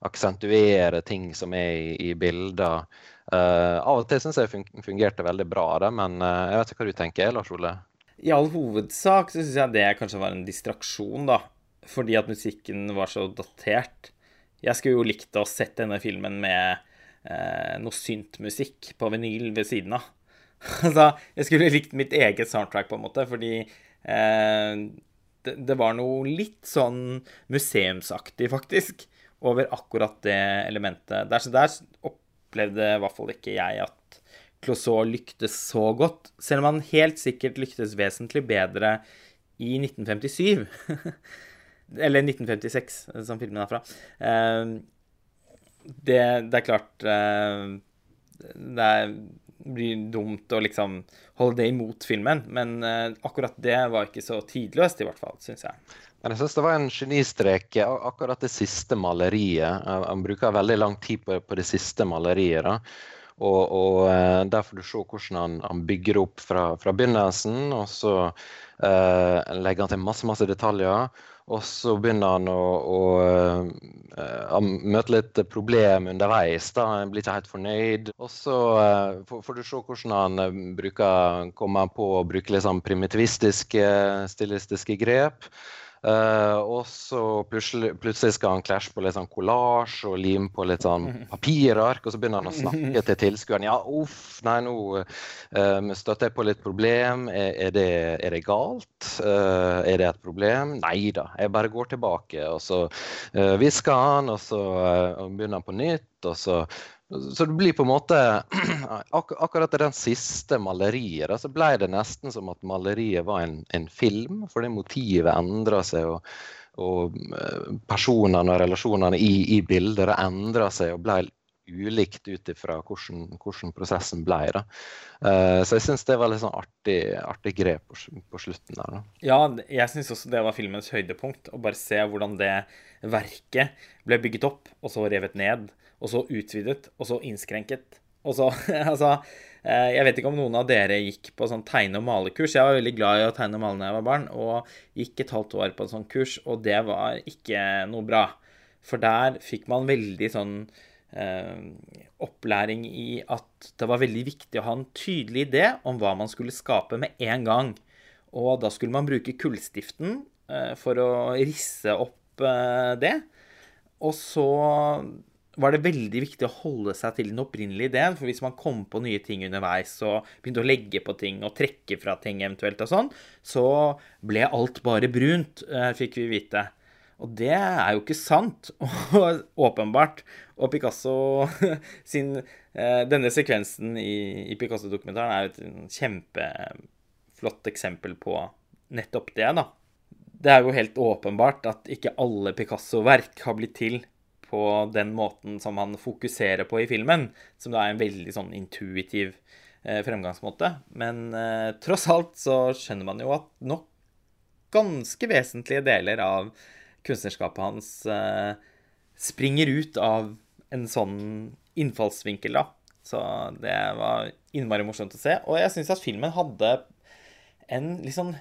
aksentuere ting som er i, i bilder. Uh, av og til syns jeg fungerte veldig bra, det, men uh, jeg vet ikke hva du tenker, Lars Ole? I all hovedsak så syns jeg det kanskje var en distraksjon, da. Fordi at musikken var så datert. Jeg skulle jo likt å sett denne filmen med uh, noe syntmusikk på vinyl ved siden av. Altså, jeg skulle likt mitt eget soundtrack, på en måte, fordi eh, det, det, var noe litt sånn museumsaktig, faktisk, over akkurat det elementet. Der, så der opplevde i hvert fall ikke jeg at Clouseau lyktes så godt, selv om han helt sikkert lyktes vesentlig bedre i 1957. Eller 1956, som filmen er fra. Eh, det, det, er klart eh, Det blir dumt å liksom holde det imot filmen. Men uh, akkurat det var ikke så tidløst, i hvert fall, syns jeg. Men jeg syns det var en genistrek akkurat det siste maleriet. Han bruker veldig lang tid på, på det siste maleriet. da. Og, og Der får du se hvordan han, han bygger opp fra, fra begynnelsen. Og så uh, legger han til masse, masse detaljer. Og så begynner han å, å å møte litt problem underveis. da, Han blir ikke helt fornøyd. Og så uh, får, du se hvordan han uh, bruker, kommer på å bruke sånn primitivistiske stilistiske grep. Uh, og så plutselig, plutselig, skal han klasje på litt sånn kollasj og lime på litt sånn papirark, og så begynner han å snakke til tilskueren. Ja, uff, nei, nå uh, støtter jeg på litt problem. Er, er, det, er det, galt? Uh, er det et problem? Nei da, jeg bare går tilbake. Og så hvisker han, og så begynner han på nytt. og så så det blir på en måte ak Akkurat i den siste maleriet da, så ble det nesten som at maleriet var en, en film. Fordi motivet endra seg, og, og, eh, personene og relasjonene i, i bildet endra seg og ble ulikt ut ifra hvordan, hvordan, prosessen ble. Da. Uh, så jeg syns det var litt sånn artig, artig grep på, på, slutten der. Da. Ja, jeg syns også det var filmens høydepunkt. Å bare se hvordan det verket ble bygget opp, og så revet ned og så utvidet, og så innskrenket. Og så, altså eh, Jeg vet ikke om noen av dere gikk på sånn tegne- og malekurs. Jeg var veldig glad i å tegne og male da jeg var barn, og gikk et halvt år på en sånn kurs, og det var ikke noe bra. For der fikk man veldig sånn eh, opplæring i at det var veldig viktig å ha en tydelig idé om hva man skulle skape med en gang. Og da skulle man bruke kullstiften eh, for å risse opp eh, det. Og så var det veldig viktig å holde seg til den opprinnelige ideen. For hvis man kom på nye ting underveis og begynte å legge på ting og trekke fra ting eventuelt og sånn, så ble alt bare brunt, eh, fikk vi vite. Og det er jo ikke sant, åpenbart. Og Picasso sin eh, Denne sekvensen i, i Picasso-dokumentaren er jo et kjempeflott eksempel på nettopp det, da. Det er jo helt åpenbart at ikke alle Picasso-verk har blitt til på den måten som han fokuserer på i filmen, som da er en veldig sånn intuitiv eh, fremgangsmåte. Men eh, tross alt så skjønner man jo at nok ganske vesentlige deler av kunstnerskapet hans eh, springer ut av en sånn innfallsvinkel, da. Så det var innmari morsomt å se. Og jeg syns at filmen hadde en litt sånn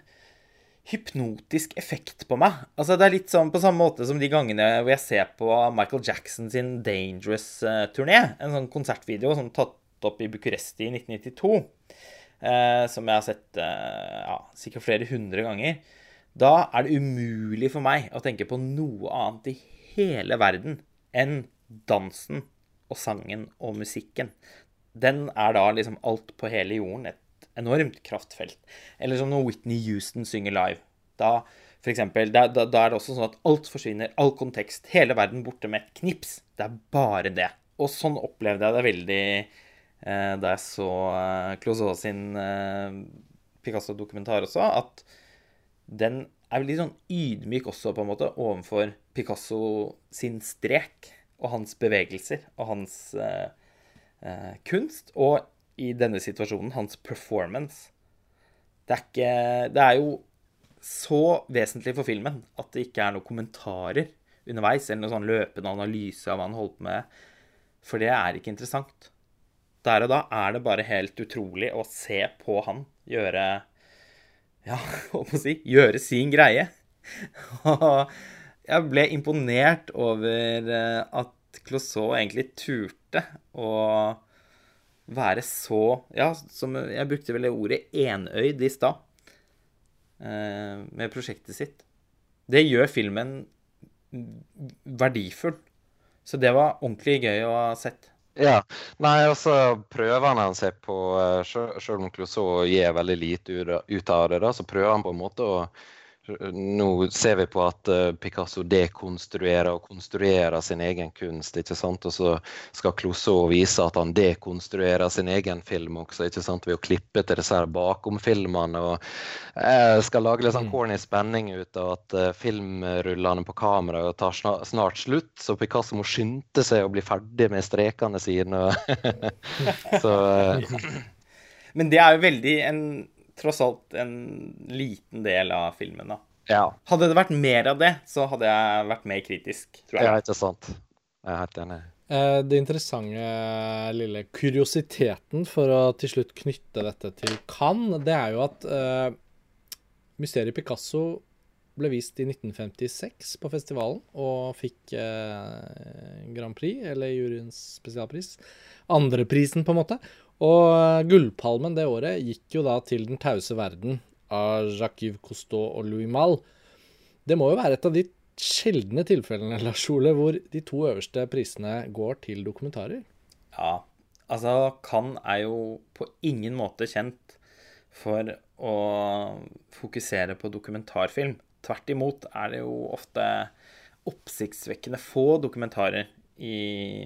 hypnotisk effekt på meg. Altså Det er litt sånn på samme måte som de gangene hvor jeg ser på Michael Jackson sin Dangerous-turné. En sånn konsertvideo som tatt opp i Bucuresti i 1992. Eh, som jeg har sett eh, ja, sikkert flere hundre ganger. Da er det umulig for meg å tenke på noe annet i hele verden enn dansen og sangen og musikken. Den er da liksom alt på hele jorden. Et enormt kraftfelt. Eller som når Whitney Houston synger live. Da, for eksempel, da, da, da er det også sånn at alt forsvinner, all kontekst, hele verden borte med et knips. Det er bare det. Og sånn opplevde jeg det veldig eh, da jeg så eh, Clouseau sin eh, Picasso-dokumentar også, at den er veldig sånn ydmyk også, på en måte, overfor Picasso sin strek og hans bevegelser og hans eh, eh kunst. Og i denne situasjonen, hans performance. Det er ikke Det er jo så vesentlig for filmen at det ikke er noen kommentarer underveis, eller noen sånn løpende analyse av hva han holdt på med, for det er ikke interessant. Der og da er det bare helt utrolig å se på han gjøre Ja, hva må jeg si gjøre sin greie. Og jeg ble imponert over eh, at Clouseau egentlig turte å være så Ja, som jeg brukte vel det ordet enøyd i stad. Eh, med prosjektet sitt. Det gjør filmen verdifull. Så det var ordentlig gøy å ha sett. Ja. Nei, altså prøver han seg på Selv om Clouseau gir veldig lite ut av det, da, så prøver han på en måte å nå ser vi på at eh, Picasso dekonstruerer og konstruerer sin egen kunst. ikke sant? Og så skal Clouseau vise at han dekonstruerer sin egen film også, ikke sant? ved å klippe til disse her bakomfilmene. og Jeg skal lage litt sånn mm. corny spenning ut av at uh, filmrullene på kamera tar snart, snart, slutt, så Picasso må skynde seg å bli ferdig med strekene sine. så, Men det er jo veldig en tross alt en liten del av filmen. da. Ja. Hadde det vært mer av det, så hadde jeg vært mer kritisk, tror jeg. Ja, ikke sant. Jeg er helt enig. Eh, det interessante lille kuriositeten for å til slutt knytte dette til Cannes, det er jo at uh, Mysteriet Picasso ble vist i 1956 på festivalen og fikk uh, Grand Prix, eller juryens spesialpris. Andreprisen, på en måte. Og Gullpalmen det året gikk jo da til Den tause verden av Jacques Cousteau og Louis Malle. Det må jo være et av de sjeldne tilfellene, Lars Ole, hvor de to øverste prisene går til dokumentarer. Ja, altså Cannes er jo på ingen måte kjent for å fokusere på dokumentarfilm. Tvert imot er det jo ofte oppsiktsvekkende få dokumentarer i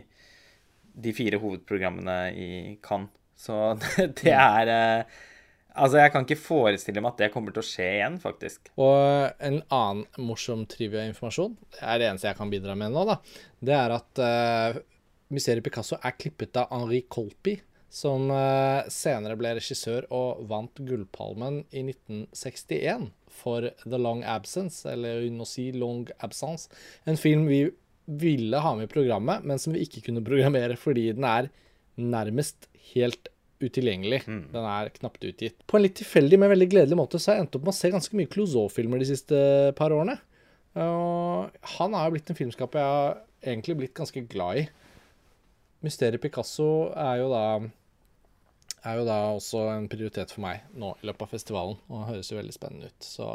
de fire hovedprogrammene i Cannes. Så det, det er eh, Altså, jeg kan ikke forestille meg at det kommer til å skje igjen, faktisk. Og en annen morsom trivia-informasjon, det er det eneste jeg kan bidra med nå, da, det er at uh, Mysteriet Picasso er klippet av Henri Colpi, som uh, senere ble regissør og vant Gullpalmen i 1961 for The Long Absence, eller Unosi si Long Absence. En film vi ville ha med i programmet, men som vi ikke kunne programmere fordi den er nærmest helt utilgjengelig. Mm. Den er knapt utgitt. På en litt tilfeldig, men veldig gledelig måte så har jeg endt opp med å se ganske mye Clouseau-filmer de siste par årene. Og han har jo blitt en filmskaper jeg har egentlig blitt ganske glad i. Mysteriet Picasso er jo da er jo da også en prioritet for meg nå i løpet av festivalen. Og det høres jo veldig spennende ut. Så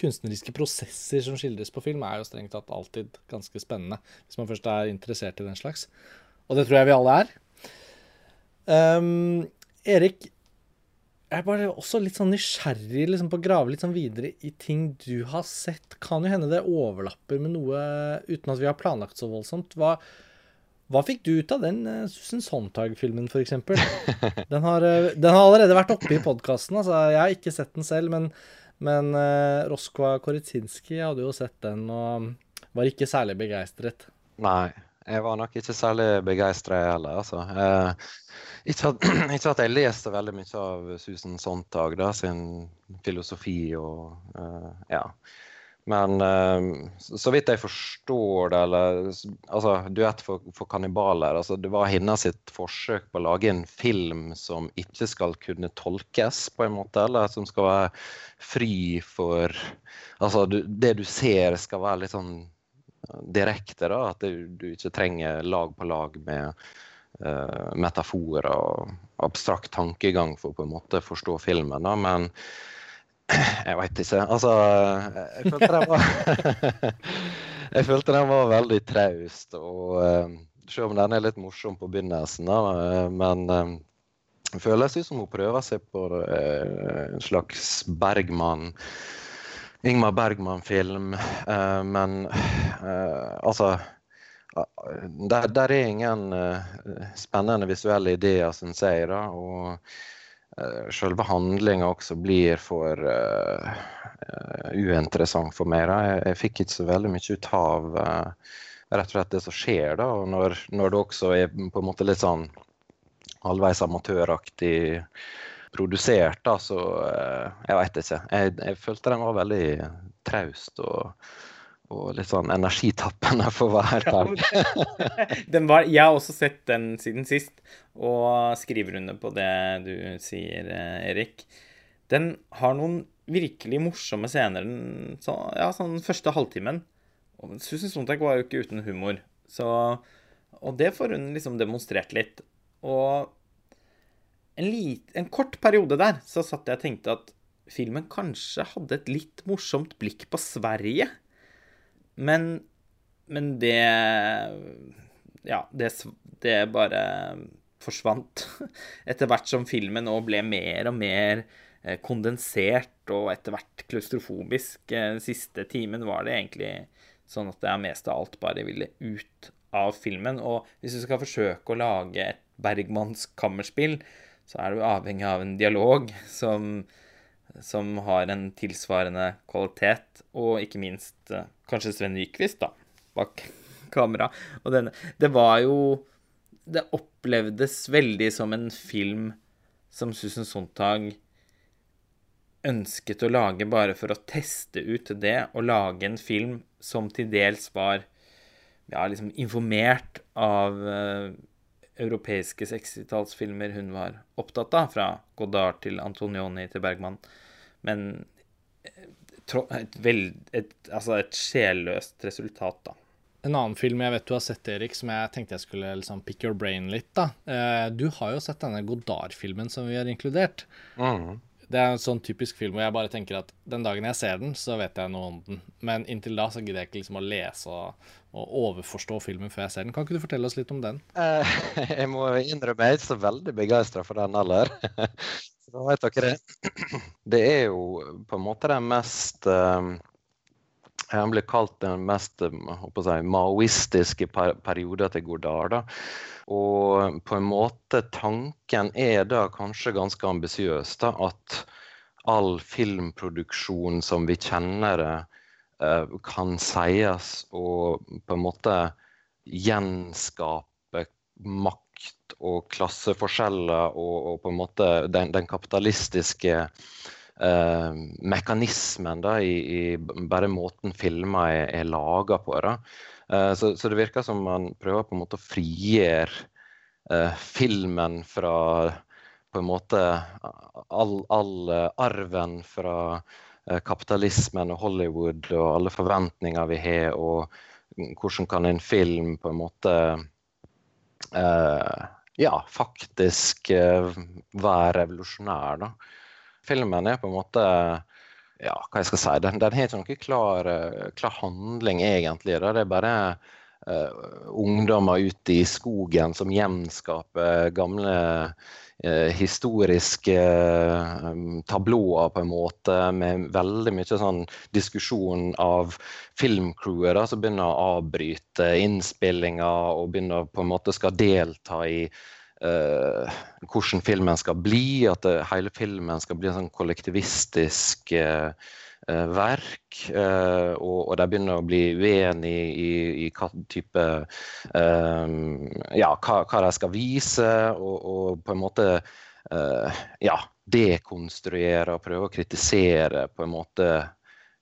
kunstneriske prosesser som skildres på film, er jo strengt tatt alltid ganske spennende. Hvis man først er interessert i den slags. Og det tror jeg vi alle er. Um, Erik, jeg er bare også litt sånn nysgjerrig liksom, på å grave litt sånn videre i ting du har sett. Kan jo hende det overlapper med noe uten at vi har planlagt så voldsomt. Hva, hva fikk du ut av den uh, Susan Sontag-filmen, f.eks.? Den, uh, den har allerede vært oppe i podkasten. Altså, jeg har ikke sett den selv, men, men uh, Roskva Koritsinski hadde jo sett den og var ikke særlig begeistret. Nei, jeg var nok ikke særlig begeistra, heller. altså. Uh, ikke at, ikke at, jeg leste veldig mye av Susan Sontag da, sin filosofi og ja. Men uh, så vidt jeg forstår det, eller altså, Duett for, for kannibaler altså, Det var hennes forsøk på å lage en film som ikke skal kunne tolkes, på en måte, eller som skal være fri for Altså, du, det du ser, skal være litt sånn direkte. da, At du, du ikke trenger lag på lag med uh, metaforer og abstrakt tankegang for å på en måte forstå filmen. Da. Men jeg veit ikke. Altså, jeg følte den var Jeg følte den var veldig traust. Og uh, selv om den er litt morsom på begynnelsen, da, uh, men det føles ut som hun prøver seg på en slags Bergman Ingmar Bergman-film, men altså der, der, er ingen spennende visuelle ideer, syns jeg. Da, og selve handlinga også blir for uh, uinteressant for meg. Da. Jeg, jeg, fikk ikke så veldig mye ut av rett og slett det som skjer. Da, og når, når det også er på en måte litt sånn halvveis amatøraktig produsert, da, så jeg veit ikke. Jeg, jeg følte den var veldig traust. og og litt sånn energitappende for å være ærlig. jeg har også sett den siden sist, og skriver under på det du sier, eh, Erik. Den har noen virkelig morsomme scener den så, ja, sånn første halvtimen. Susan Sontag var jo ikke uten humor, så Og det får hun liksom demonstrert litt. Og en, lit, en kort periode der så satt jeg og tenkte at filmen kanskje hadde et litt morsomt blikk på Sverige. Men, men det Ja, det, det bare forsvant etter hvert som filmen nå ble mer og mer eh, kondensert og etter hvert klaustrofobisk. Den eh, siste timen var det egentlig sånn at jeg mest av alt bare ville ut av filmen. Og hvis du skal forsøke å lage et Bergmanns kammerspill, så er du avhengig av en dialog som som har en tilsvarende kvalitet, og ikke minst eh, kanskje Sven Nyquist, da, bak kamera. Og denne Det var jo Det opplevdes veldig som en film som Susan Sontag ønsket å lage bare for å teste ut det, og lage en film som til dels var ja, liksom informert av uh, europeiske 60-tallsfilmer hun var opptatt av, fra Godard til Antonioni til Bergman. Men eh, et, veld, et, altså et sjelløst resultat, da. En annen film jeg vet du har sett, Erik, som jeg tenkte jeg skulle liksom pick your brain litt. da. Eh, du har jo sett denne Godard-filmen som vi har inkludert. Mm. Det er en sånn typisk film hvor jeg bare tenker at den dagen jeg ser den, så vet jeg noe om den. Men inntil da så gidder jeg ikke liksom å lese og, og overforstå filmen før jeg ser den. Kan ikke du fortelle oss litt om den? Eh, jeg må innrømme jeg er ikke så veldig begeistra for den heller. Så vet dere det. Det er jo på en måte den mest eh, Han ble kalt den mest eh, håper maoistiske perioden til Godard. Da. Og på en måte tanken er da kanskje ganske ambisiøs. da, At all filmproduksjon som vi kjenner det, eh, kan sies å på en måte gjenskape makt og klasseforskjeller og, og på en måte den, den kapitalistiske eh, mekanismen da, i, i, bare måten filmer er, er laga på. Da. Eh, så, så, det virker som man prøver på en måte å frigjøre eh, filmen fra på en måte all, all arven fra kapitalismen og Hollywood og alle forventninger vi har, og hvordan kan en film på en måte ja, faktisk være revolusjonær. Da. Filmen er på en måte ja, hva jeg skal si, den, den har ikke noen klar, klar, handling, egentlig. Da. Det er bare uh, ungdommer ute i skogen som gjenskaper gamle uh, historiske uh, tablåer, på en måte, med veldig mye sånn diskusjon av filmcrewet som begynner å avbryte innspillinga og begynner på en måte skal delta i Uh, hvordan filmen skal bli, at det, hele filmen skal bli en sånn kollektivistisk uh, uh, verk. Og, og, de begynner å bli uenige i, i hva type Ja, hva, hva, de skal vise, og, og på en måte ja, dekonstruere og prøve å kritisere på en måte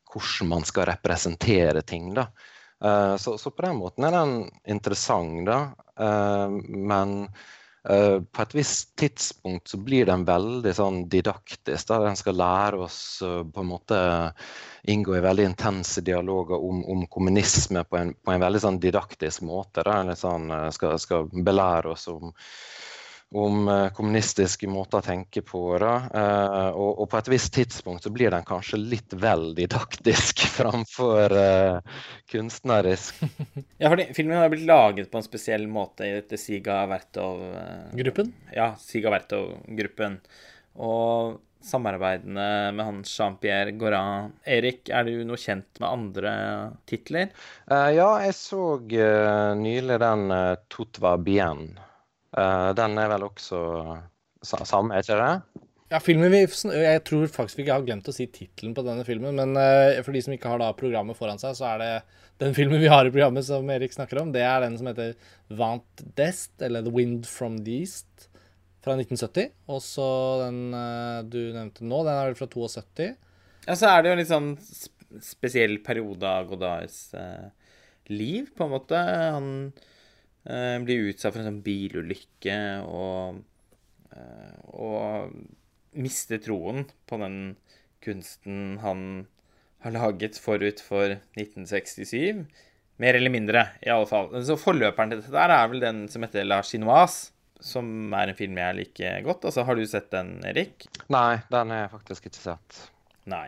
hvordan man skal representere ting. da. Så, så, på den måten er den interessant, da. Men Uh, på et visst tidspunkt så blir den veldig sånn didaktisk. der Den skal lære oss uh, på en måte inngå i veldig intense dialoger om, om kommunisme på en, på en, veldig sånn didaktisk måte. Da. Sånn, uh, skal, skal, belære oss om om uh, kommunistiske måter å tenke på. Da. og, og, på et visst tidspunkt så blir den kanskje litt vel didaktisk framfor uh, kunstnerisk. ja, fordi filmen har blitt laget på en spesiell måte i dette Siga Vertov-gruppen? ja, Siga Vertov-gruppen. Og samarbeidene med han Jean-Pierre Gorin. Erik, er du noe kjent med andre titler? ja, jeg så nylig den Totva Bien. Uh, den er vel også samme, er ikke det? Ja, filmen vi, Jeg tror faktisk vi ikke har glemt å si tittelen på denne filmen. Men uh, for de som ikke har da programmet foran seg, så er det den filmen vi har i programmet som Erik snakker om. Det er den som heter Vant d'Est, eller The Wind from the East, fra 1970. Og så den uh, du nevnte nå, den er vel fra 72. Ja, så er det jo en litt sånn spesiell periode av Godards liv, på en måte. Han Uh, blir utsatt for en sånn bilulykke og, uh, og mister troen på den kunsten han har laget forut for 1967. Mer eller mindre, i alle fall. Så Forløperen til dette der er vel den som heter La Chinoise, som er en film jeg liker godt. Altså, Har du sett den, Erik? Nei, den har jeg faktisk ikke sett. Nei.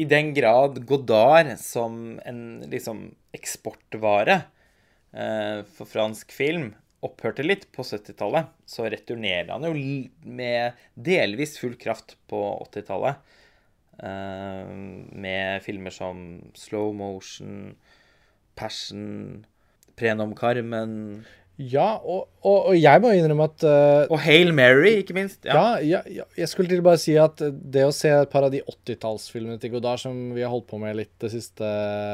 I den grad Godard som en liksom eksportvare Eh, for fransk film opphørte litt på 70-tallet, så returnerer han jo med delvis full kraft på 80-tallet. Eh, med filmer som Slow Motion, Passion, Prenom Carmen Ja, og, og, og, jeg må innrømme at uh, Og Hail Mary, ikke minst. Ja. Ja, ja, jeg skulle til bare si at det å se et par av de 80-tallsfilmene til Godard som vi har holdt på med litt det siste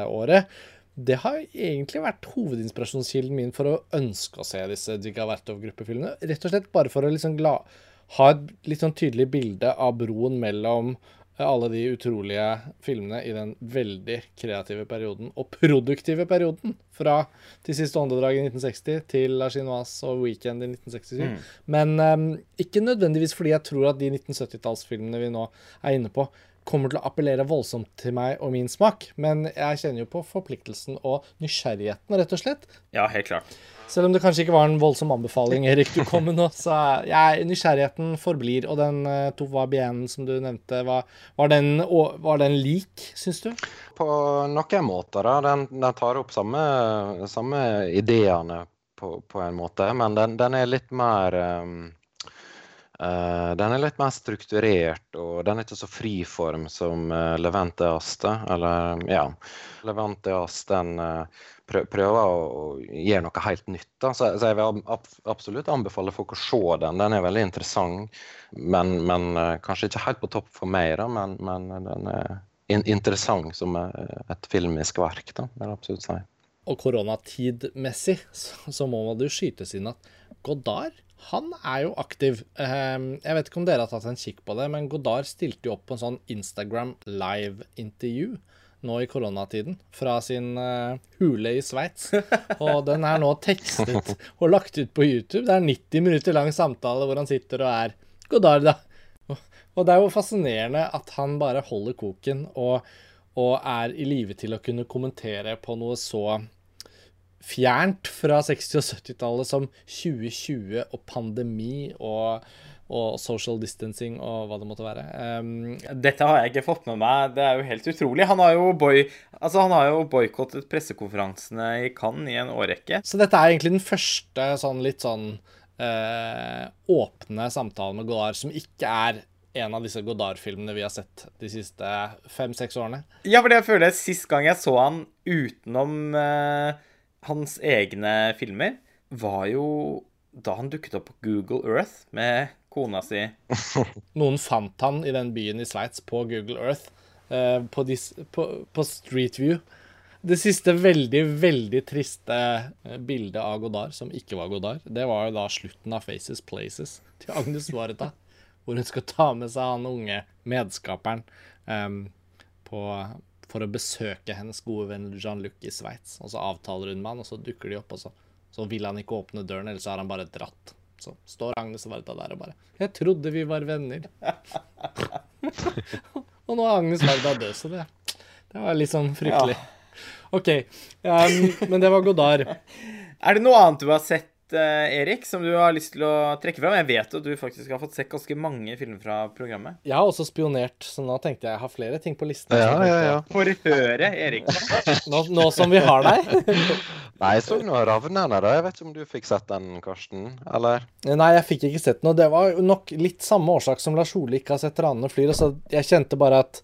året, det har egentlig vært hovedinspirasjonskilden min for å ønske å se disse Dziga Vertov-gruppefilmene. Rett og slett bare for å liksom ha et litt sånn tydelig bilde av broen mellom eh, alle de utrolige filmene i den veldig kreative perioden, og produktive perioden, fra De siste åndedrag i 1960 til La Chinoise og Weekend i 1967. Mm. Men um, ikke nødvendigvis fordi jeg tror at de 1970-tallsfilmene vi nå er inne på, kommer til å appellere voldsomt til meg og min smak. Men jeg kjenner jo på forpliktelsen og nysgjerrigheten, rett og slett. Ja, helt klart. Selv om det kanskje ikke var en voldsom anbefaling, Erik, du kom med nå, så jeg, nysgjerrigheten forblir. Og den uh, Tova Bien som du nevnte, var, var, den, var den, lik, syns du? På noen måter, da. Den, den tar opp samme, samme ideene på, på, en måte, men den, den er litt mer um, uh, Den er litt mer strukturert, og den er ikke så friform som uh, Levante Aste. Eller, ja. Levante Aste, uh, prøver å gjøre noe helt nytt. Da. Så, så jeg vil absolutt anbefale folk å se den. Den er veldig interessant, men, men uh, kanskje ikke helt på topp for meg. Da, men, men den er in interessant som et filmisk verk, da, vil jeg absolutt si. Og koronatidmessig så, så må man jo skytes inn at Godard han er jo aktiv. Ehm, jeg vet ikke om dere har tatt en kikk på det, men Godard stilte jo opp på en sånn Instagram live-intervju nå i koronatiden fra sin uh, hule i Sveits. Og den er nå tekstet og lagt ut på YouTube. Det er 90 minutter lang samtale hvor han sitter og er Godard, da. Og det er jo fascinerende at han bare holder koken og, og er i live til å kunne kommentere på noe så fjernt fra 60- og 70-tallet som 2020 og pandemi og og social distancing og hva det måtte være. Um, Dette har jeg ikke fått med meg. Det er jo helt utrolig. Han har jo, boy, altså han har jo boikottet pressekonferansene i Cannes i en årrekke. Så dette er egentlig den første sånn litt sånn uh, åpne samtalen med Godard som ikke er en av disse Godard-filmene vi har sett de siste fem-seks årene. Ja, for det jeg føler sist gang jeg så han utenom uh, hans egne filmer, var jo da han dukket opp på Google Earth med kona si. Noen fant han i den byen i Sveits på Google Earth, uh, på, dis, på, på, Street View. Det siste veldig, veldig triste eh, bildet av Godard, som ikke var Godard, det var jo da slutten av Faces Places til Agnes Vareta. hvor hun skal ta med seg han unge medskaperen um, på, for å besøke hennes gode venn Jean-Luc i Sveits. Og så avtaler hun med han, og så dukker de opp, og så, så vil han ikke åpne døren, eller så har han bare dratt. Så står Agnes Varda der og bare 'Jeg trodde vi var venner'. og nå er Agnes Varda død, så det, det var litt sånn fryktelig. Ja. OK. Um, men det var Godard. Er det noe annet du har sett Erik, som du har lyst til å trekke fram? Jeg vet at du faktisk har fått sett ganske mange filmer fra programmet. Jeg har også spionert, så nå tenkte jeg jeg har flere ting på listen. Ja, ja, ja. Får høre, Erik. nå, nå, som vi har deg. Nei, jeg så noe 'Ravnerne', da. Jeg vet ikke om du fikk sett den, Karsten? Eller? Nei, jeg fikk ikke sett noe. Det var nok litt samme årsak som Lars Ole ikke har sett 'Ranene flyr'. Så jeg kjente bare at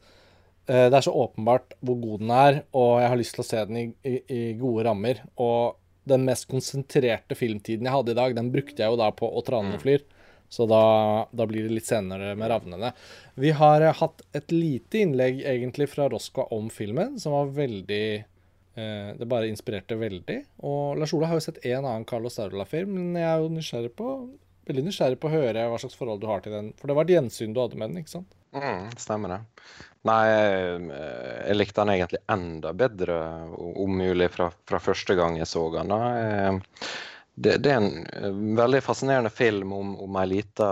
uh, det er så åpenbart hvor god den er, og jeg har lyst til å se den i, i, i gode rammer. Og den mest konsentrerte filmtiden jeg hadde i dag, den brukte jeg jo da på å trane og flyr. Så da, da, blir det litt senere med ravnene. Vi har hatt et lite innlegg egentlig fra Roska om filmen, som var veldig eh, Det bare inspirerte veldig. Og Lars Ola har jo sett en annen Carlos Darula-film, men jeg er jo nysgjerrig på veldig nysgjerrig på å høre hva slags forhold du har til den. For det var et gjensyn du hadde med den, ikke sant? Mm, stemmer det. Nei, jeg likte den egentlig enda bedre, om mulig, fra, fra første gang jeg så den. Det, det, er en veldig fascinerende film om, om ei lita,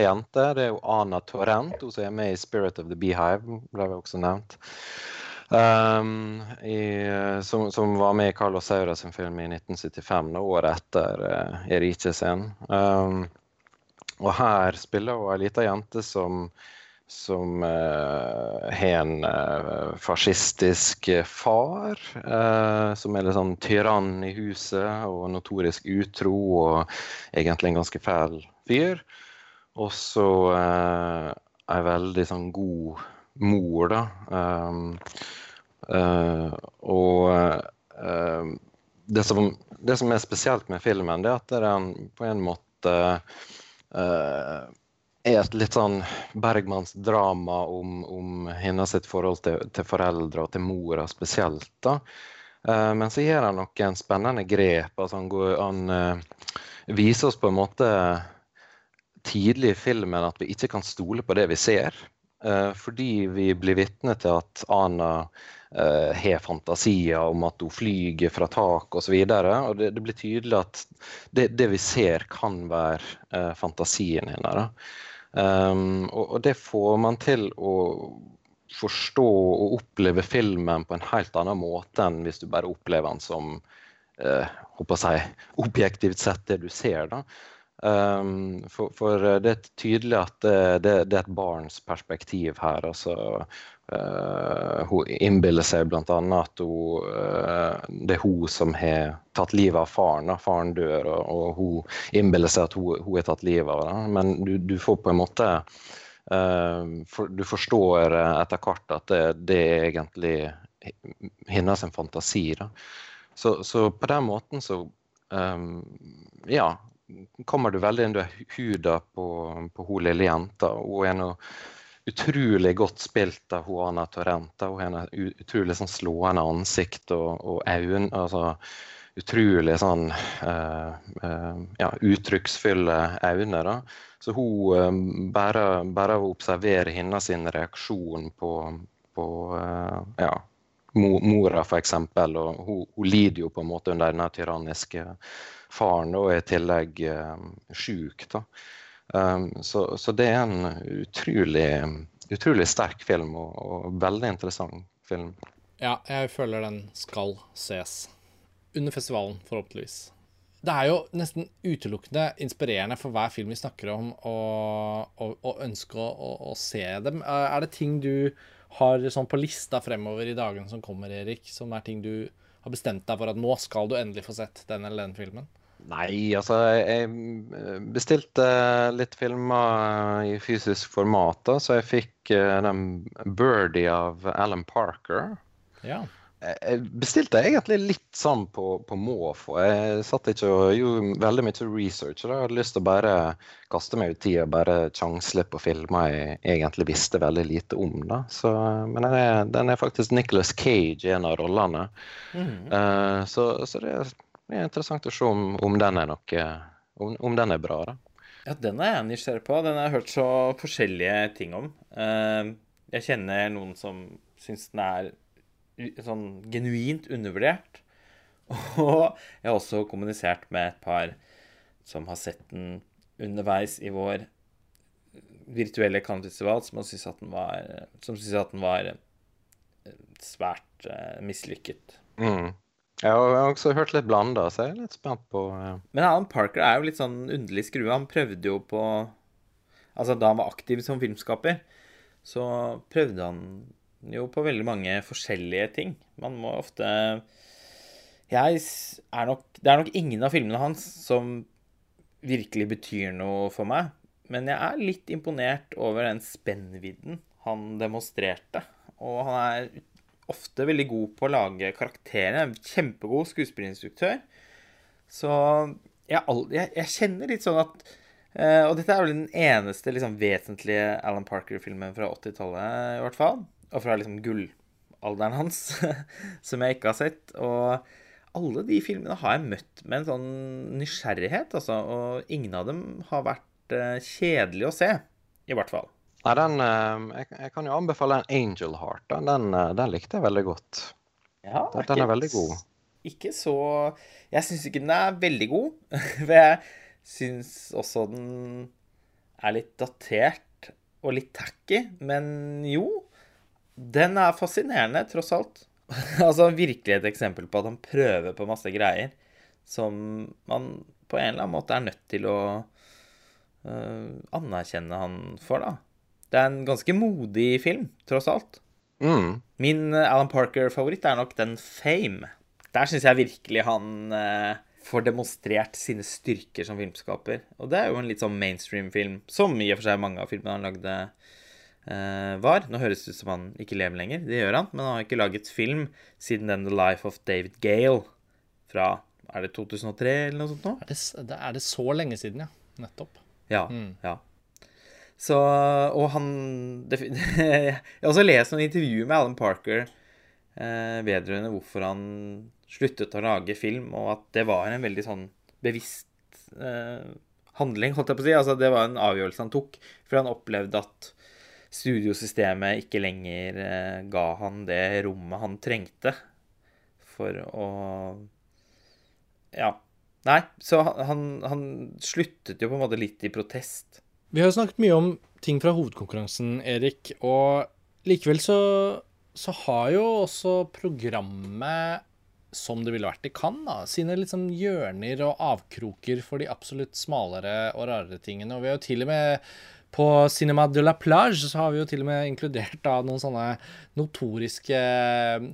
jente. Det er jo Ana Torrent, hun som er med i 'Spirit of the Beehive', ble også nevnt. Um, i, som, som, var med i Carlos Saura sin film i 1975, året etter uh, Erice sin. Um, og her spiller hun ei lita jente som, som uh, har en uh, fascistisk far. Uh, som er litt sånn tyrann i huset og notorisk utro og egentlig en ganske fæl fyr. Og så ei veldig sånn god mor, da. Um, og det som, det som, er spesielt med filmen, det er at den på en måte Eh, er et litt sånn Bergmanns-drama om, om hennes forhold til, til, foreldre og til mora spesielt. da. Men så gjør han noen spennende grep. altså Han, går, han uh, viser oss på en måte tidlig i filmen at vi ikke kan stole på det vi ser. Uh, fordi vi blir vitne til at Ana uh, har fantasier om at hun flyger fra tak osv. Det, det blir tydelig at det, det, vi ser, kan være uh, fantasien hennes. Um, og, og, det får man til å forstå og oppleve filmen på en helt annen måte enn hvis du bare opplever den som uh, jeg, objektivt sett det du ser. da. Um, for, for, det er tydelig at det, det, det, er et barns perspektiv her. altså Uh, hun innbiller seg bl.a. at hun, uh, det er hun som har tatt livet av faren. Da. Faren dør, og, og hun innbiller seg at hun, har tatt livet av ham. Men du, du, får på en måte uh, for, Du forstår etter hvert at det, det er egentlig hennes fantasi. Da. Så, så, på den måten så um, Ja, kommer du veldig inn i huda på, på hun lille jenta. Hun er noe utrolig godt spilt av Juana Torrenta. Hun har et utrolig sånn slående ansikt og, og øyne. Altså, utrolig sånn uh, uh, ja, uttrykksfulle øyne. Da. Så hun uh, bare, bare å observere hennes reaksjon på, på ja, mora, f.eks. Og hun, hun, lider jo på en måte under denne tyranniske faren og er i tillegg uh, sjuk. da. Um, så, så, det er en utrolig, utrolig sterk film, og, og, veldig interessant film. Ja, jeg føler den skal ses. Under festivalen, forhåpentligvis. Det er jo nesten utelukkende inspirerende for hver film vi snakker om, å ønske å, å, se dem. Er det ting du har sånn på lista fremover i dagene som kommer, Erik, som er ting du har bestemt deg for at nå skal du endelig få sett den eller den filmen? Nei, altså jeg bestilte litt filmer i fysisk format, da, så jeg fikk eh, den 'Birdie' av Alan Parker. Ja. Jeg bestilte egentlig litt sånn på, på måfå. Jeg satt ikke og gjorde veldig mye research. Da. Jeg hadde lyst til å bare kaste meg ut i og bare sjansle på filmer jeg egentlig visste veldig lite om. Da. Så, men den er, den er, faktisk Nicholas Cage i en av rollene. Mm. Uh, så, så det er det er interessant å se om, om den er noe om, om, den er bra, da. Ja, den er jeg nysgjerrig på. Den har jeg hørt så forskjellige ting om. Eh, jeg kjenner noen som syns den er sånn genuint undervurdert. Og jeg har også kommunisert med et par som har sett den underveis i vår virtuelle Cannes-festival, som syns at den var, som synes at den var eh, svært mislykket. Mm. Jeg har også hørt litt blanda, så jeg er litt spent på ja. Men Alan Parker er jo litt sånn underlig skrue. Han prøvde jo på Altså, da han var aktiv som filmskaper, så prøvde han jo på veldig mange forskjellige ting. Man må ofte Jeg er nok Det er nok ingen av filmene hans som virkelig betyr noe for meg. Men jeg er litt imponert over den spennvidden han demonstrerte. Og han er ofte veldig god på å lage karakterer. En kjempegod skuespillerinstruktør. Så jeg, jeg, jeg, kjenner litt sånn at uh, Og dette er vel den eneste liksom, vesentlige Alan Parker-filmen fra 80-tallet, i hvert fall. Og fra liksom gullalderen hans, som jeg ikke har sett. Og alle de filmene har jeg møtt med en sånn nysgjerrighet, altså. Og ingen av dem har vært uh, kjedelig å se, i hvert fall. Nei, den, eh, jeg, jeg, kan jo anbefale en Angel Heart. Den, den, den likte jeg veldig godt. Ja, den, den er veldig god. Ikke så Jeg syns ikke den er veldig god. For jeg syns også den er litt datert og litt tacky. Men jo, den er fascinerende, tross alt. altså virkelig et eksempel på at han prøver på masse greier som man på en eller annen måte er nødt til å uh, anerkjenne han for, da. Det er en ganske modig film, tross alt. Mm. Min eh, Alan Parker-favoritt er nok den Fame. Der syns jeg virkelig han eh, får demonstrert sine styrker som filmskaper. Og det er jo en litt sånn mainstream-film, som i og for seg mange av filmene han lagde, eh, var. Nå høres det ut som han ikke lever lenger, det gjør han, men han har ikke laget film siden den The Life of David Gale fra er det 2003 eller noe sånt nå? Er det, er det så lenge siden, ja. Nettopp. Ja. Mm. ja. Så, og han det, Jeg har også lest noen intervjuer med Alan Parker eh, vedrørende hvorfor han sluttet å lage film, og at det var en veldig sånn bevisst eh, handling, holdt jeg på å si. Altså, det var en avgjørelse han tok, for han opplevde at studiosystemet ikke lenger eh, ga han det rommet han trengte for å Ja. Nei, så han, han sluttet jo på en måte litt i protest Vi har jo snakket mye om ting fra hovedkonkurransen, Erik, og likevel så, så har jo også programmet, som det ville vært i Cannes, da, sine liksom hjørner og avkroker for de absolutt smalere og rarere tingene. Og vi har jo til og med på Cinema de la Plage så har vi jo til og med inkludert da noen sånne notoriske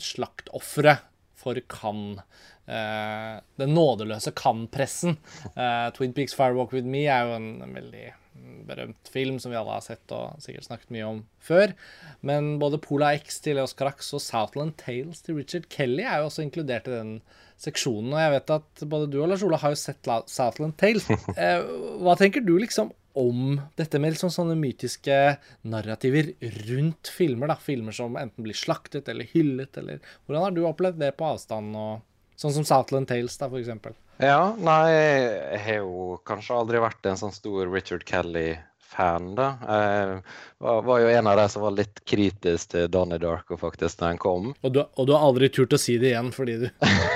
slaktofre for Cannes. Eh, den nådeløse Cannes-pressen. Eh, Twin Peaks Firewalk With Me er jo en, veldig berømt film som vi alle har sett og sikkert snakket mye om før. Men både Pola X til Leos Carax og Southland Tales til Richard Kelly er jo også inkludert i den seksjonen. Og jeg vet at både du og Lars Ola har jo sett Southland Tales. Eh, hva tenker du liksom om dette med liksom sånne mytiske narrativer rundt filmer? da, Filmer som enten blir slaktet eller hyllet, eller Hvordan har du opplevd det på avstand? og Sånn som Southland Tales, da, for eksempel. Ja, nei, jeg har jo kanskje aldri vært en sånn stor Richard Kelly-fan, da. Jeg var, var, jo en av de som var litt kritisk til Donnie Darko faktisk da han kom. Og du, og du, har aldri turt å si det igjen fordi du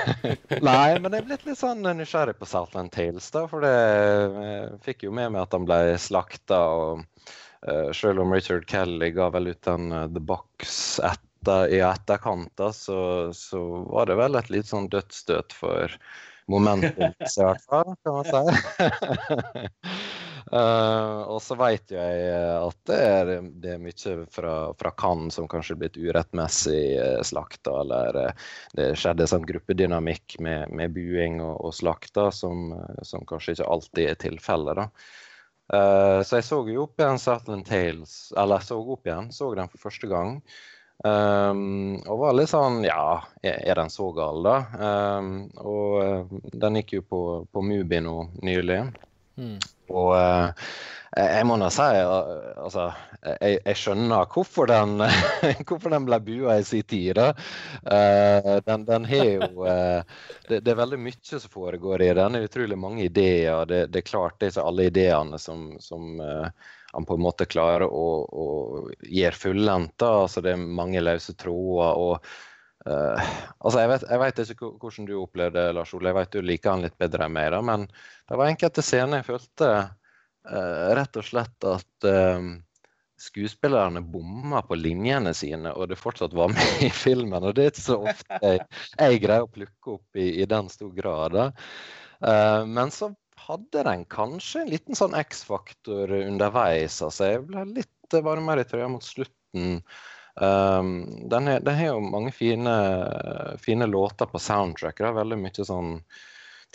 Nei, men jeg er blitt litt sånn nysgjerrig på Southland Tales, da. For det jeg fikk jo med meg at han ble slakta. og uh, Selv om Richard Kelly ga vel ut den uh, The Box etter i etterkant, da, så, så, var det vel et litt sånn dødsstøt for momentum, i hvert fall, kan man si. uh, og så vet jo jeg at det er, det er mye fra, fra Cannes som kanskje er blitt urettmessig uh, slakta, eller uh, det skjedde sånn gruppedynamikk med, med buing og, og slakta som, som, kanskje ikke alltid er tilfellet. da. så jeg så jo opp igjen Satland Tales, eller jeg så opp igjen, så den for første gang. Um, og var litt sånn Ja, er den så gal, da? Um, og uh, den gikk jo på, på Mubi nå nylig. Mm. Og uh, jeg må da si uh, altså, jeg, jeg, skjønner hvorfor den, hvorfor den ble bua i sin tid. Uh, den, den har jo det, det, er veldig mye som foregår i den. Det er utrolig mange ideer. Det, det er klart det er ikke alle ideene som, som han på en måte klarer å, å gjøre fullendt. Altså det er mange løse tråder. og uh, altså jeg vet, ikke hvordan du opplevde det, Lars Ole. Jeg vet du liker han litt bedre enn meg. da, Men det var enkelte scener jeg følte uh, rett og slett at uh, skuespillerne bomma på linjene sine, og det fortsatt var med i filmen. og Det er ikke så ofte jeg, jeg greier å plukke opp i, i den stor grad. Men så hadde den kanskje en liten sånn X-faktor underveis. altså Jeg ble litt varmere i trøya mot slutten. Um, den, har jo mange fine, fine, låter på soundtrack. Det er veldig mye sånn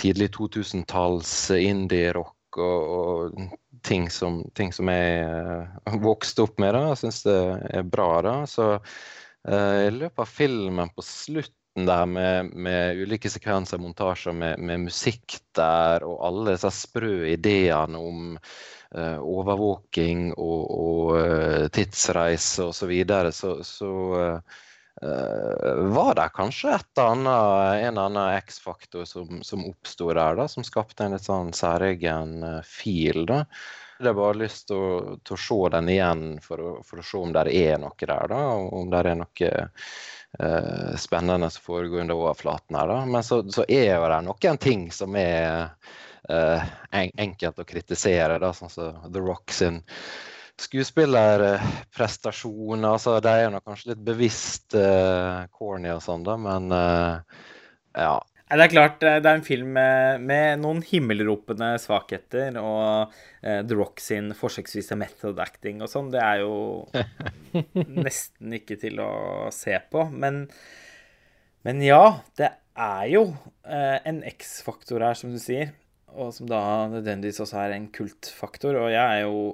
tidlig 2000-talls indie-rock og, og ting, som, ting, som, jeg uh, vokste opp med. Da. Jeg syns det er bra. da, så uh, i løpet av filmen på slutt der med, med, ulike sekvenser, montasjer med, med, musikk der, og alle disse sprø ideene om uh, overvåking og, og uh, tidsreise osv., så, videre, så, så uh, var det kanskje et annet, en annen X-faktor som, som oppsto der, da, som skapte en litt sånn særegen fil. da. Jeg har bare lyst til å, til å, se den igjen for å, for å, se om det er noe der. da, Om det er noe uh, spennende som foregår under overflaten her. Da. Men så, så er jo det noen ting som er eh, en, enkelt å kritisere, da, sånn som The Rock sin skuespillerprestasjon. Altså, de er nå kanskje litt bevisst eh, corny og sånn, da, men ja. Det er klart, det er en film med, med noen himmelropende svakheter. Og eh, The Rock sin forsøksvise method acting og sånn, det er jo nesten ikke til å se på. Men, men ja, det er jo eh, en X-faktor her, som du sier. Og som da nødvendigvis også er en kultfaktor. Og jeg er jo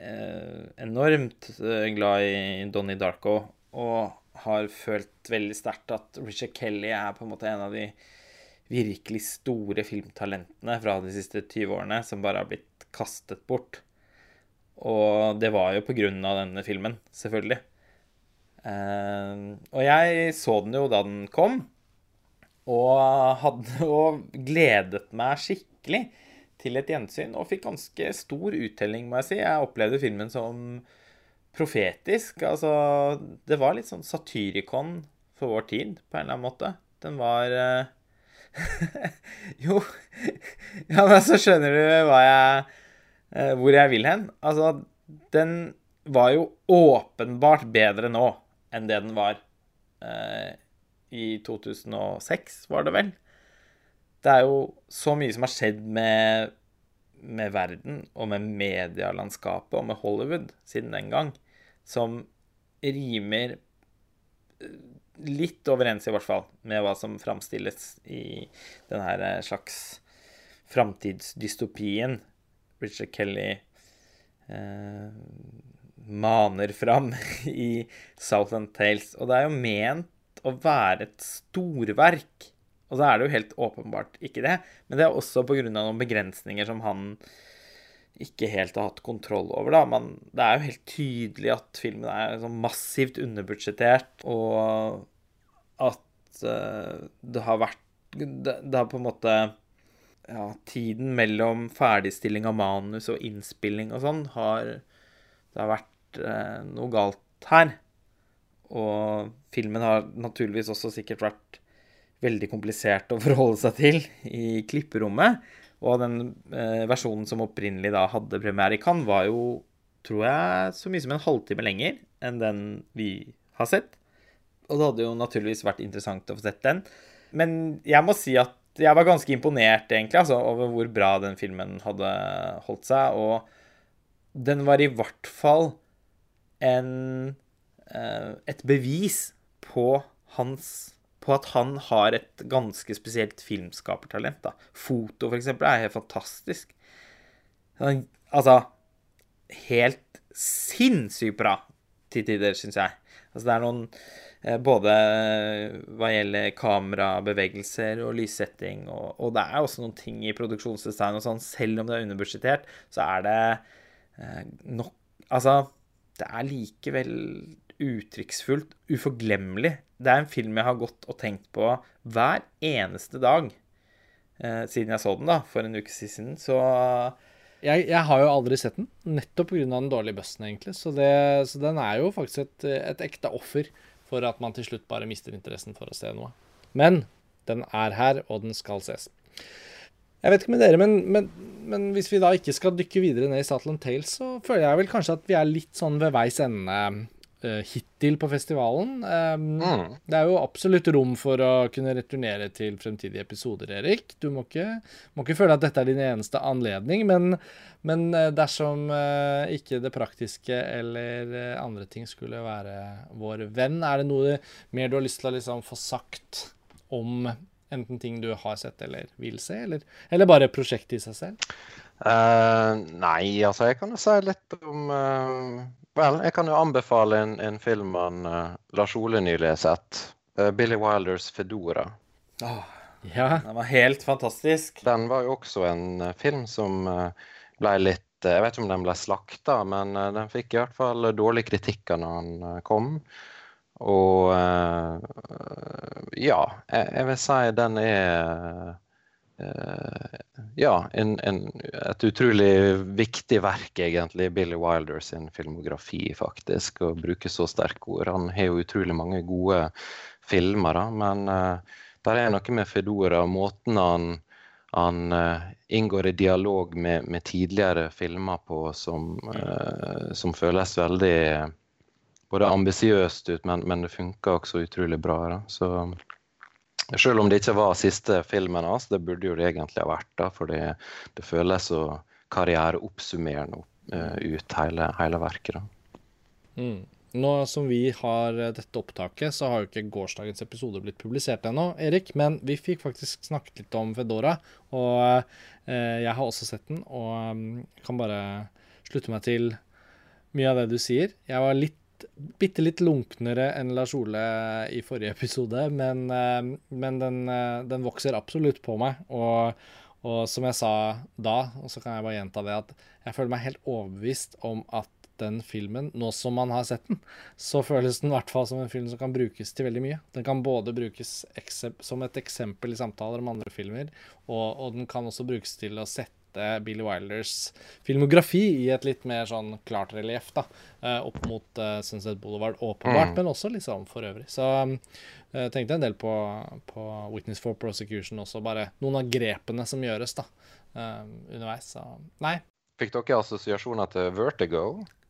eh, enormt eh, glad i Donnie Darko. Og har følt veldig sterkt at Richard Kelly er på en måte en av de virkelig store filmtalentene fra de siste 20 årene som bare har blitt kastet bort. Og det var jo på grunn av denne filmen, selvfølgelig. Uh, og jeg så den jo da den kom, og hadde jo gledet meg skikkelig til et gjensyn, og fikk ganske stor uttelling, må jeg si. Jeg opplevde filmen som profetisk. Altså, det var litt sånn satyrikon for vår tid, på en eller annen måte. Den var uh... Jo Ja, men så skjønner du jeg eh, hvor jeg vil hen. Altså, den var jo åpenbart bedre nå enn det den var eh, i 2006, var det vel. Det er jo så mye som har skjedd med, med verden og med medielandskapet og med Hollywood siden den gang, som rimer eh, litt overens, i hvert fall, med hva som framstilles i den her eh, slags framtidsdystopien Richard Kelly eh, maner fram i Southland Tales. Og det er jo ment å være et storverk. Og så er det jo helt åpenbart ikke det. Men det er også pga. noen begrensninger som han ikke helt har hatt kontroll over. da. Men det er jo helt tydelig at filmen er sånn massivt underbudsjettert, og at uh, det har vært det, det, har på en måte Ja, tiden mellom ferdigstilling av manus og innspilling og sånn har Det har vært uh, noe galt her. Og filmen har naturligvis også sikkert vært veldig komplisert å forholde seg til i klipperommet. Og den eh, versjonen som opprinnelig da hadde premiere i Cannes, var jo, tror jeg, så mye som en halvtime lenger enn den vi har sett. Og det hadde jo naturligvis vært interessant å få sett den. Men jeg må si at jeg var ganske imponert, egentlig, altså, over hvor bra den filmen hadde holdt seg. Og den var i hvert fall en, eh, et bevis på hans på at han har et ganske spesielt filmskapertalent. da. Foto, for eksempel, er helt fantastisk. Altså Helt sinnssykt bra til tider, syns jeg. Altså, det er noen eh, Både hva gjelder kamerabevegelser og lyssetting, og, og, det er også noen ting i produksjonsdesign og sånn, selv om det er underbudsjettert, så er det eh, nok Altså, det er likevel uttrykksfullt, uforglemmelig. Det er en film jeg har gått og tenkt på hver eneste dag eh, siden jeg så den da, for en uke siden. Så jeg, jeg, har jo aldri sett den, nettopp pga. den dårlige bussen, egentlig. Så, det, så, den er jo faktisk et, et, ekte offer for at man til slutt bare mister interessen for å se noe. Men den er her, og den skal ses. Jeg vet ikke med dere, men, men, men, hvis vi da ikke skal dykke videre ned i Statland Tales, så føler jeg vel kanskje at vi er litt sånn ved veis ende hittil på festivalen. Mm. Det er jo absolutt rom for å kunne returnere til fremtidige episoder, Erik. Du må ikke, må ikke føle at dette er din eneste anledning, men, men uh, dersom uh, ikke det praktiske eller andre ting skulle være vår venn, er det noe mer du har lyst til å liksom få sagt om enten ting du har sett eller vil se, eller, eller bare prosjektet i seg selv? Uh, nei, altså jeg kan jo si litt om uh, Vel, jeg kan jo anbefale en, en film han uh, Lars Ole nylig har sett. Uh, Billy Wilders 'Fedora'. Oh, ja. Den var helt fantastisk. Den var jo også en uh, film som ble litt Jeg vet ikke om den ble slakta, men den fikk i hvert fall dårlige kritikker når den kom. Og ja, jeg, jeg vil si den er Eh, ja, en, en, et utrolig viktig verk, egentlig, Billy Wilder sin filmografi, faktisk. Å bruke så sterke ord. Han har jo utrolig mange gode filmer, da, men uh, der er noe med Fedora, og måten han, han uh, inngår i dialog med, med, tidligere filmer på, som, uh, som føles veldig både ambisiøst ut, men, men, det funker også utrolig bra. Da. Så selv om det ikke var siste filmen hans, det burde jo det egentlig ha vært. da, For det, det føles så karriereoppsummerende uh, ut hele, hele verket. da. Mm. Nå som vi har eh, dette opptaket, så har jo ikke gårsdagens episode blitt publisert ennå, Erik. Men vi fikk faktisk snakket litt om Fedora, og eh, jeg har også sett den. Og um, kan bare slutte meg til mye av det du sier. Jeg var litt bitte litt lunknere enn Lars Ole i forrige episode, men, eh, men den, eh, den, vokser absolutt på meg. Og, og, som jeg sa da, og så kan jeg bare gjenta det, at jeg føler meg helt overbevist om at den filmen, nå som man har sett den, så føles den i hvert fall som en film som kan brukes til veldig mye. Den kan både brukes som et eksempel i samtaler om andre filmer, og, og den kan også brukes til å sette sette Billy Wilders filmografi i et litt mer sånn klart relieff, da. Eh, opp mot uh, Sunset Boulevard, åpenbart, mm. men også liksom for øvrig. Så jeg uh, tenkte en del på, på, Witness for Prosecution også, bare noen av grepene som gjøres, da, uh, underveis. Så nei. Fikk dere assosiasjoner til Vertigo?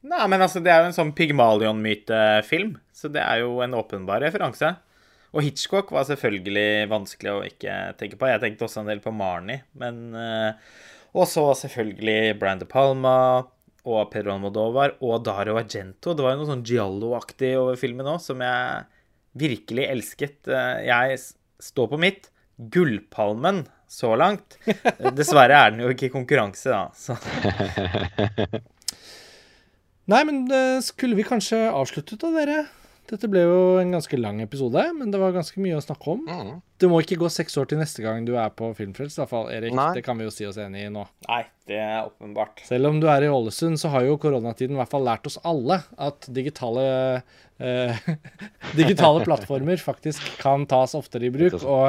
Nei, men altså, det er jo en sånn Pygmalion-mytefilm, så det er jo en åpenbar referanse. Og Hitchcock var selvfølgelig vanskelig å ikke tenke på. Jeg tenkte også en del på Marnie, men uh, Og så selvfølgelig Brian De Palma og Pedro Almodovar og Dario Argento. Det var jo noe sånn Giallo-aktig over filmen òg, som jeg virkelig elsket. Uh, jeg står på mitt. Gullpalmen så langt. Dessverre er den jo ikke i konkurranse, da. Så. Nei, men skulle vi kanskje avsluttet da, dere? Dette ble jo en ganske lang episode, men det var ganske mye å snakke om. Mm. Det må ikke gå seks år til neste gang du er på Filmfrelst, i hvert fall, Erik. Nei. Det kan vi jo si oss enig i nå. Nei, det er åpenbart. Selv om du er i Ålesund, så har jo koronatiden i hvert fall lært oss alle at digitale eh, digitale plattformer faktisk kan tas oftere i bruk. Og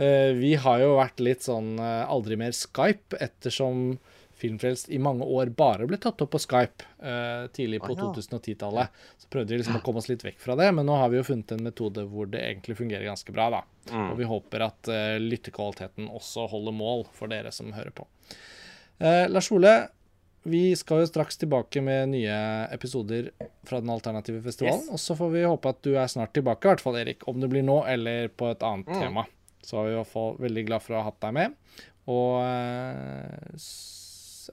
eh, vi har jo vært litt sånn eh, aldri mer Skype, ettersom Filmfrelst i mange år bare ble tatt opp på Skype uh, tidlig på Ah, ja. 2010-tallet. Så prøvde vi liksom å komme oss litt vekk fra det, men nå har vi jo funnet en metode hvor det egentlig fungerer ganske bra, da. Mm. Og vi håper at uh, lyttekvaliteten også holder mål for dere som hører på. Uh, Lars Ole, vi skal jo straks tilbake med nye episoder fra den alternative festivalen. Yes. Og så får vi håpe at du er snart tilbake, i hvert fall, Erik. Om det blir nå eller på et annet Mm. tema. Så er vi i hvert fall veldig glad for å ha hatt deg med. Og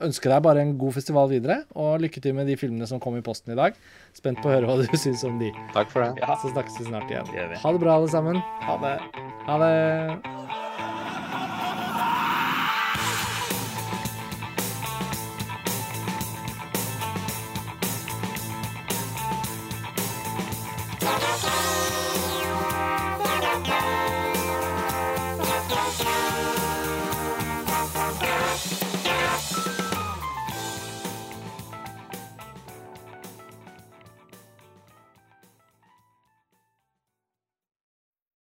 ønsker deg bare en god festival videre. Og lykke til med de filmene som kom i posten i dag. Spent på å høre hva du syns om de. Takk for det. Ja, Så snakkes vi snart igjen. Det. Ha det bra, alle sammen. ha det. Ha det.